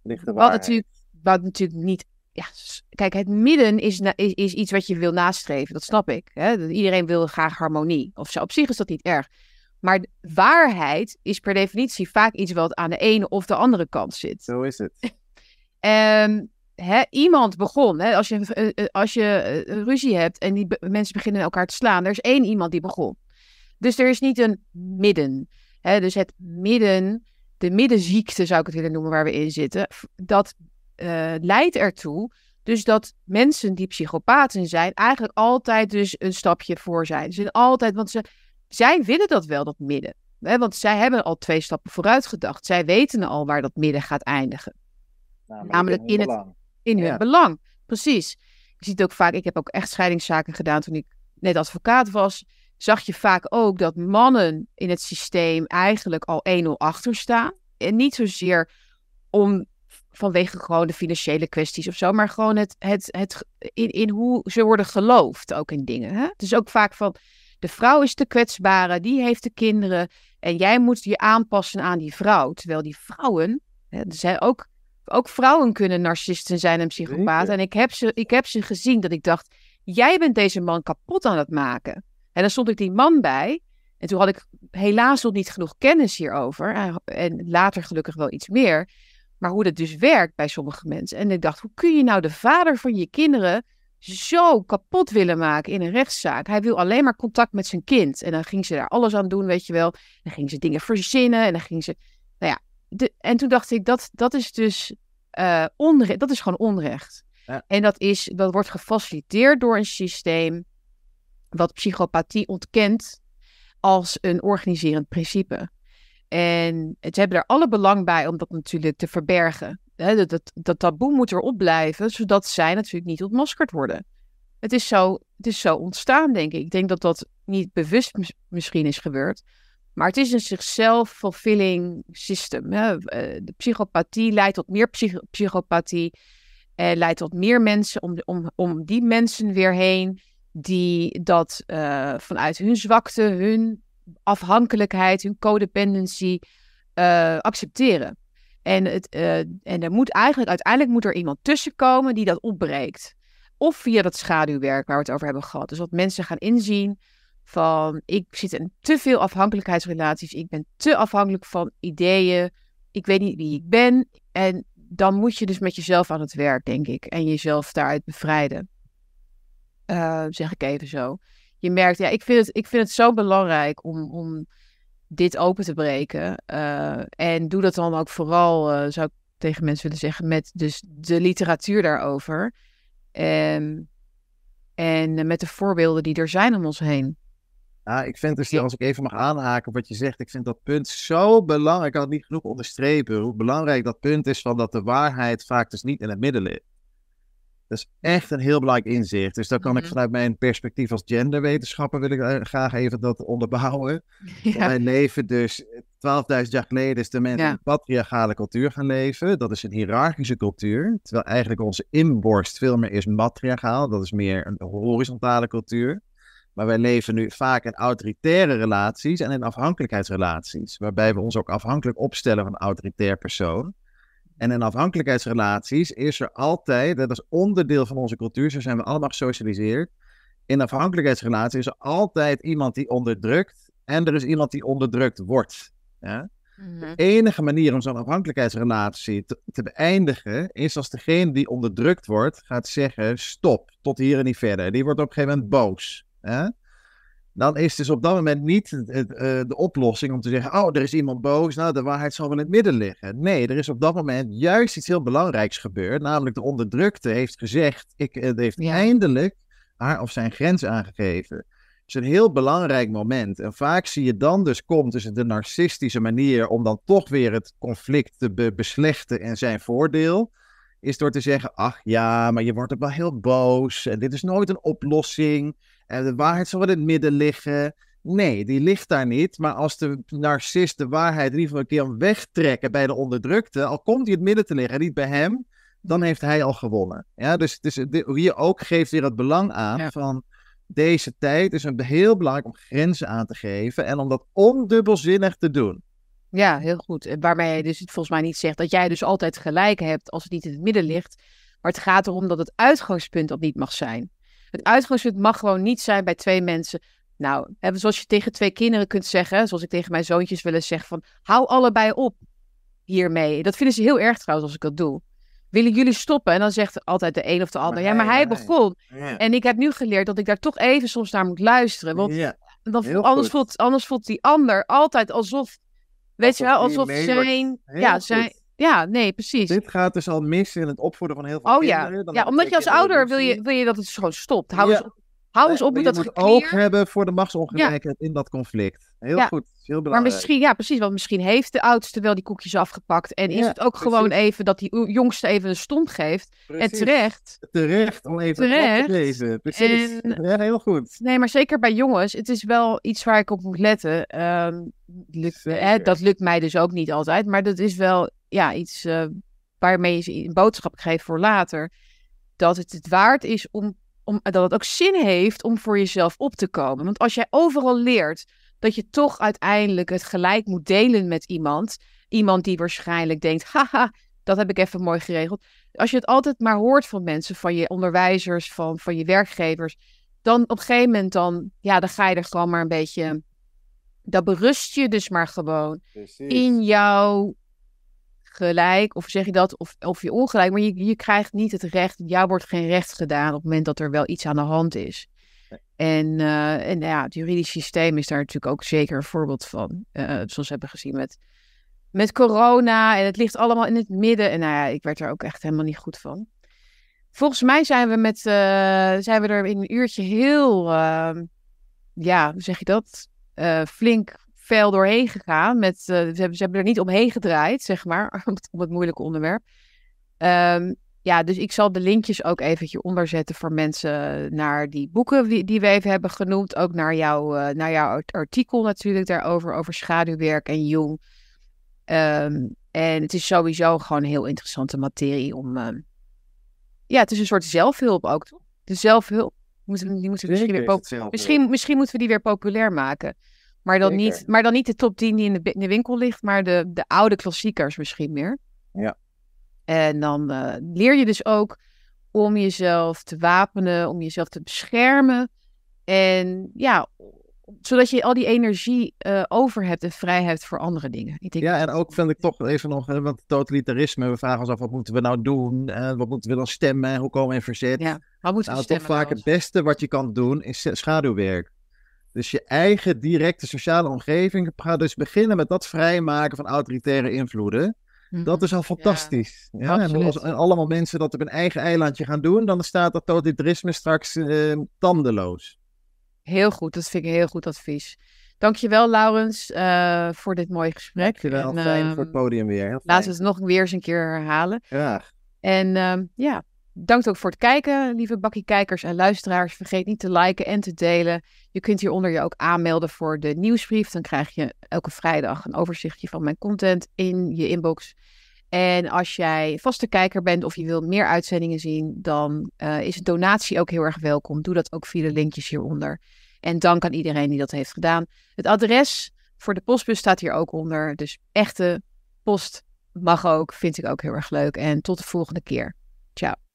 Ligt de wat natuurlijk, wat natuurlijk niet. Ja, kijk, het midden is, is, is iets wat je wil nastreven. Dat snap ik. Hè? Iedereen wil graag harmonie. Of zo. Op zich is dat niet erg. Maar waarheid is per definitie vaak iets wat aan de ene of de andere kant zit. Zo is het. Ehm, hè, iemand begon. Hè, als je, eh, eh, als je eh, ruzie hebt en die be- mensen beginnen elkaar te slaan, er is één iemand die begon. Dus er is niet een midden. Hè, dus het midden, de middenziekte zou ik het willen noemen waar we in zitten, dat leidt ertoe dus dat mensen die psychopaten zijn, eigenlijk altijd dus een stapje voor zijn. Ze zijn altijd, want ze, zij willen dat wel, dat midden. Hè, want zij hebben al twee stappen vooruit gedacht. Zij weten al waar dat midden gaat eindigen Namelijk in het- belang. in hun Ja. belang. Precies. Je ziet ook vaak, ik heb ook echt scheidingszaken gedaan toen ik net advocaat was. Zag je vaak ook dat mannen in het systeem eigenlijk al 1-0 achter staan. En niet zozeer om vanwege gewoon de financiële kwesties of zo, maar gewoon het, het, het in, in hoe ze worden geloofd ook in dingen. Hè? Dus ook vaak van de vrouw is de kwetsbare, die heeft de kinderen en jij moet je aanpassen aan die vrouw. Terwijl die vrouwen, hè, er zijn ook ook vrouwen kunnen narcisten zijn en psychopaten. En ik heb, ze, ik heb ze gezien dat ik dacht, jij bent deze man kapot aan het maken. En dan stond ik die man bij. En toen had ik helaas nog niet genoeg kennis hierover. En later gelukkig wel iets meer. Maar hoe dat dus werkt bij sommige mensen. En ik dacht, hoe kun je nou de vader van je kinderen zo kapot willen maken in een rechtszaak? Hij wil alleen maar contact met zijn kind. En dan ging ze daar alles aan doen, weet je wel. Dan ging ze dingen verzinnen. En dan ging ze, nou ja. De, en toen dacht ik, dat, dat is dus eh onrecht. Dat is gewoon onrecht. Ja. En dat, is, dat wordt gefaciliteerd door een systeem wat psychopathie ontkent als een organiserend principe. En ze hebben er alle belang bij om dat natuurlijk te verbergen. Dat, dat, dat taboe moet erop blijven, zodat zij natuurlijk niet ontmaskerd worden. Het is zo, het is zo ontstaan, denk ik. Ik denk dat dat niet bewust mis- misschien is gebeurd. Maar het is een zichzelf fulfilling system. Hè. Eh, De psychopathie leidt tot meer psych- psychopathie. En leidt tot meer mensen om, om, om die mensen weer heen die dat eh, vanuit hun zwakte, hun afhankelijkheid, hun codependency eh, accepteren. En, het, eh, en er moet eigenlijk, uiteindelijk moet er iemand tussenkomen die dat opbreekt. Of via dat schaduwwerk waar we het over hebben gehad. Dus dat mensen gaan inzien van ik zit in te veel afhankelijkheidsrelaties. Ik ben te afhankelijk van ideeën. Ik weet niet wie ik ben. En dan moet je dus met jezelf aan het werk, denk ik. En jezelf daaruit bevrijden. Eh, zeg ik even zo. Je merkt, ja, ik vind het, ik vind het zo belangrijk om, om dit open te breken. Eh, en doe dat dan ook vooral, eh, zou ik tegen mensen willen zeggen, met dus de literatuur daarover. Ehm, en met de voorbeelden die er zijn om ons heen. Ja, ik vind dus, als ik even mag aanhaken op wat je zegt, ik vind dat punt zo belangrijk. Ik kan het niet genoeg onderstrepen hoe belangrijk dat punt is van dat de waarheid vaak dus niet in het midden ligt. Dat is echt een heel belangrijk inzicht. Dus dan kan ik Mhm. vanuit mijn perspectief als genderwetenschapper wil ik eh, graag even dat onderbouwen. Ja. Wij leven dus 12.000 jaar geleden is de mens Ja. in een patriarchale cultuur gaan leven. Dat is een hiërarchische cultuur. Terwijl eigenlijk onze inborst veel meer is matriarchaal. Dat is meer een horizontale cultuur. Maar wij leven nu vaak in autoritaire relaties en in afhankelijkheidsrelaties. Waarbij we ons ook afhankelijk opstellen van een autoritair persoon. En in afhankelijkheidsrelaties is er altijd, dat is onderdeel van onze cultuur, zo zijn we allemaal gesocialiseerd. In afhankelijkheidsrelaties is er altijd iemand die onderdrukt en er is iemand die onderdrukt wordt. Ja? Mhm. De enige manier om zo'n afhankelijkheidsrelatie te, te beëindigen is als degene die onderdrukt wordt gaat zeggen stop, tot hier en niet verder. Die wordt op een gegeven moment boos. Hè? Dan is dus op dat moment niet het, het, eh, de oplossing om te zeggen: Oh, er is iemand boos, nou de waarheid zal wel in het midden liggen. Nee, er is op dat moment juist iets heel belangrijks gebeurd. Namelijk de onderdrukte heeft gezegd: Ik eh, heeft eindelijk haar of zijn grens aangegeven. Het is een heel belangrijk moment. En vaak zie je dan dus komt tussen de narcistische manier om dan toch weer het conflict te beslechten en zijn voordeel is door te zeggen: ach ja, maar je wordt ook wel heel boos en dit is nooit een oplossing en de waarheid zal in het midden liggen. Nee, die ligt daar niet. Maar als de narcist de waarheid in ieder geval een keer wegtrekken bij de onderdrukte, al komt hij in het midden te liggen en niet bij hem, dan heeft hij al gewonnen. Ja, dus het is, hier ook geeft weer het belang aan van deze tijd is een heel belangrijk om grenzen aan te geven en om dat ondubbelzinnig te doen. Ja, heel goed. Waarmee je dus volgens mij niet zegt dat jij dus altijd gelijk hebt als het niet in het midden ligt. Maar het gaat erom dat het uitgangspunt dat niet mag zijn. Het uitgangspunt mag gewoon niet zijn bij twee mensen. Nou, zoals je tegen twee kinderen kunt zeggen, zoals ik tegen mijn zoontjes wil eens zeggen van, hou allebei op hiermee. Dat vinden ze heel erg trouwens als ik dat doe. Willen jullie stoppen? En dan zegt altijd de een of de ander, ja, maar hij begon. En ik heb nu geleerd dat ik daar toch even soms naar moet luisteren. Want ja, dan, anders, voelt, anders voelt die ander altijd alsof Weet je wel, alsof zijn, ja, zijn, ja, nee, precies. Dit gaat dus al mis in het opvoeden van heel veel oh, kinderen. ja, ja omdat je als ouder wil je, wil je dat het gewoon stopt. Hou eens op, hou eens op met dat Je moet oog hebben voor de machtsongelijkheid in dat conflict. Heel goed, heel belangrijk. Maar misschien, ja, precies, want misschien heeft de oudste wel die koekjes afgepakt. En is het ook gewoon even dat die jongste even een stomp geeft. En terecht. Terecht, om even terecht. te lezen. Precies. En, ja, heel goed. Nee, maar zeker bij jongens, het is wel iets waar ik op moet letten. Ehm, lukt, hè, dat lukt mij dus ook niet altijd. Maar dat is wel ja, iets uh, waarmee je een boodschap geeft voor later. Dat het het waard is om, om, dat het ook zin heeft om voor jezelf op te komen. Want als jij overal leert dat je toch uiteindelijk het gelijk moet delen met iemand. Iemand die waarschijnlijk denkt, haha, dat heb ik even mooi geregeld. Als je het altijd maar hoort van mensen, van je onderwijzers, van, van je werkgevers, dan op een gegeven moment dan, ja, dan ga je er gewoon maar een beetje, dan berust je dus maar gewoon in jouw gelijk, of zeg je dat, of, of je ongelijk, maar je, je krijgt niet het recht, jou wordt geen recht gedaan op het moment dat er wel iets aan de hand is. En, uh, en ja, het juridisch systeem is daar natuurlijk ook zeker een voorbeeld van. Uh, zoals we hebben gezien met, met corona. En het ligt allemaal in het midden. En nou ja, ik werd er ook echt helemaal niet goed van. Volgens mij zijn we, met, uh, zijn we er in een uurtje heel, ehm, ja, hoe zeg je dat? flink fel doorheen gegaan. Met, ze, hebben, ze hebben er niet omheen gedraaid, zeg maar, om het moeilijke onderwerp. Um, ja, dus ik zal de linkjes ook eventjes onderzetten voor mensen naar die boeken die, die we even hebben genoemd. Ook naar, jou, uh, naar jouw artikel natuurlijk daarover, over schaduwwerk en jong. Ehm, en het is sowieso gewoon een heel interessante materie om... Um, ja, het is een soort zelfhulp ook, toch? De zelfhulp. Moeten, die moeten misschien, weer misschien, misschien moeten we die weer populair maken. Maar dan, niet, maar dan niet de top 10 die in de, in de winkel ligt, maar de, de oude klassiekers misschien meer. Ja. En dan uh, leer je dus ook om jezelf te wapenen, om jezelf te beschermen. En ja, zodat je al die energie uh, over hebt en vrij hebt voor andere dingen. Ik denk ja, en ook vind ik toch even nog, want totalitarisme, we vragen ons af, wat moeten we nou doen? Uh, wat moeten we dan stemmen? Hoe komen we in verzet? Ja, wat moeten we nou, toch vaak het beste wat je kan doen, is schaduwwerk. Dus je eigen directe sociale omgeving. Ga dus beginnen met dat vrijmaken van autoritaire invloeden. Dat mhm. is al fantastisch. Ja, en als allemaal mensen dat op een eigen eilandje gaan doen, dan staat dat totalitarisme straks uh, tandeloos. Heel goed, dat vind ik een heel goed advies. Dankjewel, Laurens, uh, voor dit mooie gesprek. Dankjewel, en, fijn voor het ehm, podium weer. Laten we het nog weer eens een keer herhalen. Graag. En uh, ja, Dank ook voor het kijken, lieve bakkie kijkers en luisteraars. Vergeet niet te liken en te delen. Je kunt hieronder je ook aanmelden voor de nieuwsbrief. Dan krijg je elke vrijdag een overzichtje van mijn content in je inbox. En als jij vaste kijker bent of je wil meer uitzendingen zien, dan uh, is een donatie ook heel erg welkom. Doe dat ook via de linkjes hieronder. En dank aan iedereen die dat heeft gedaan. Het adres voor de postbus staat hier ook onder. Dus echte post mag ook, vind ik ook heel erg leuk. En tot de volgende keer. Ciao.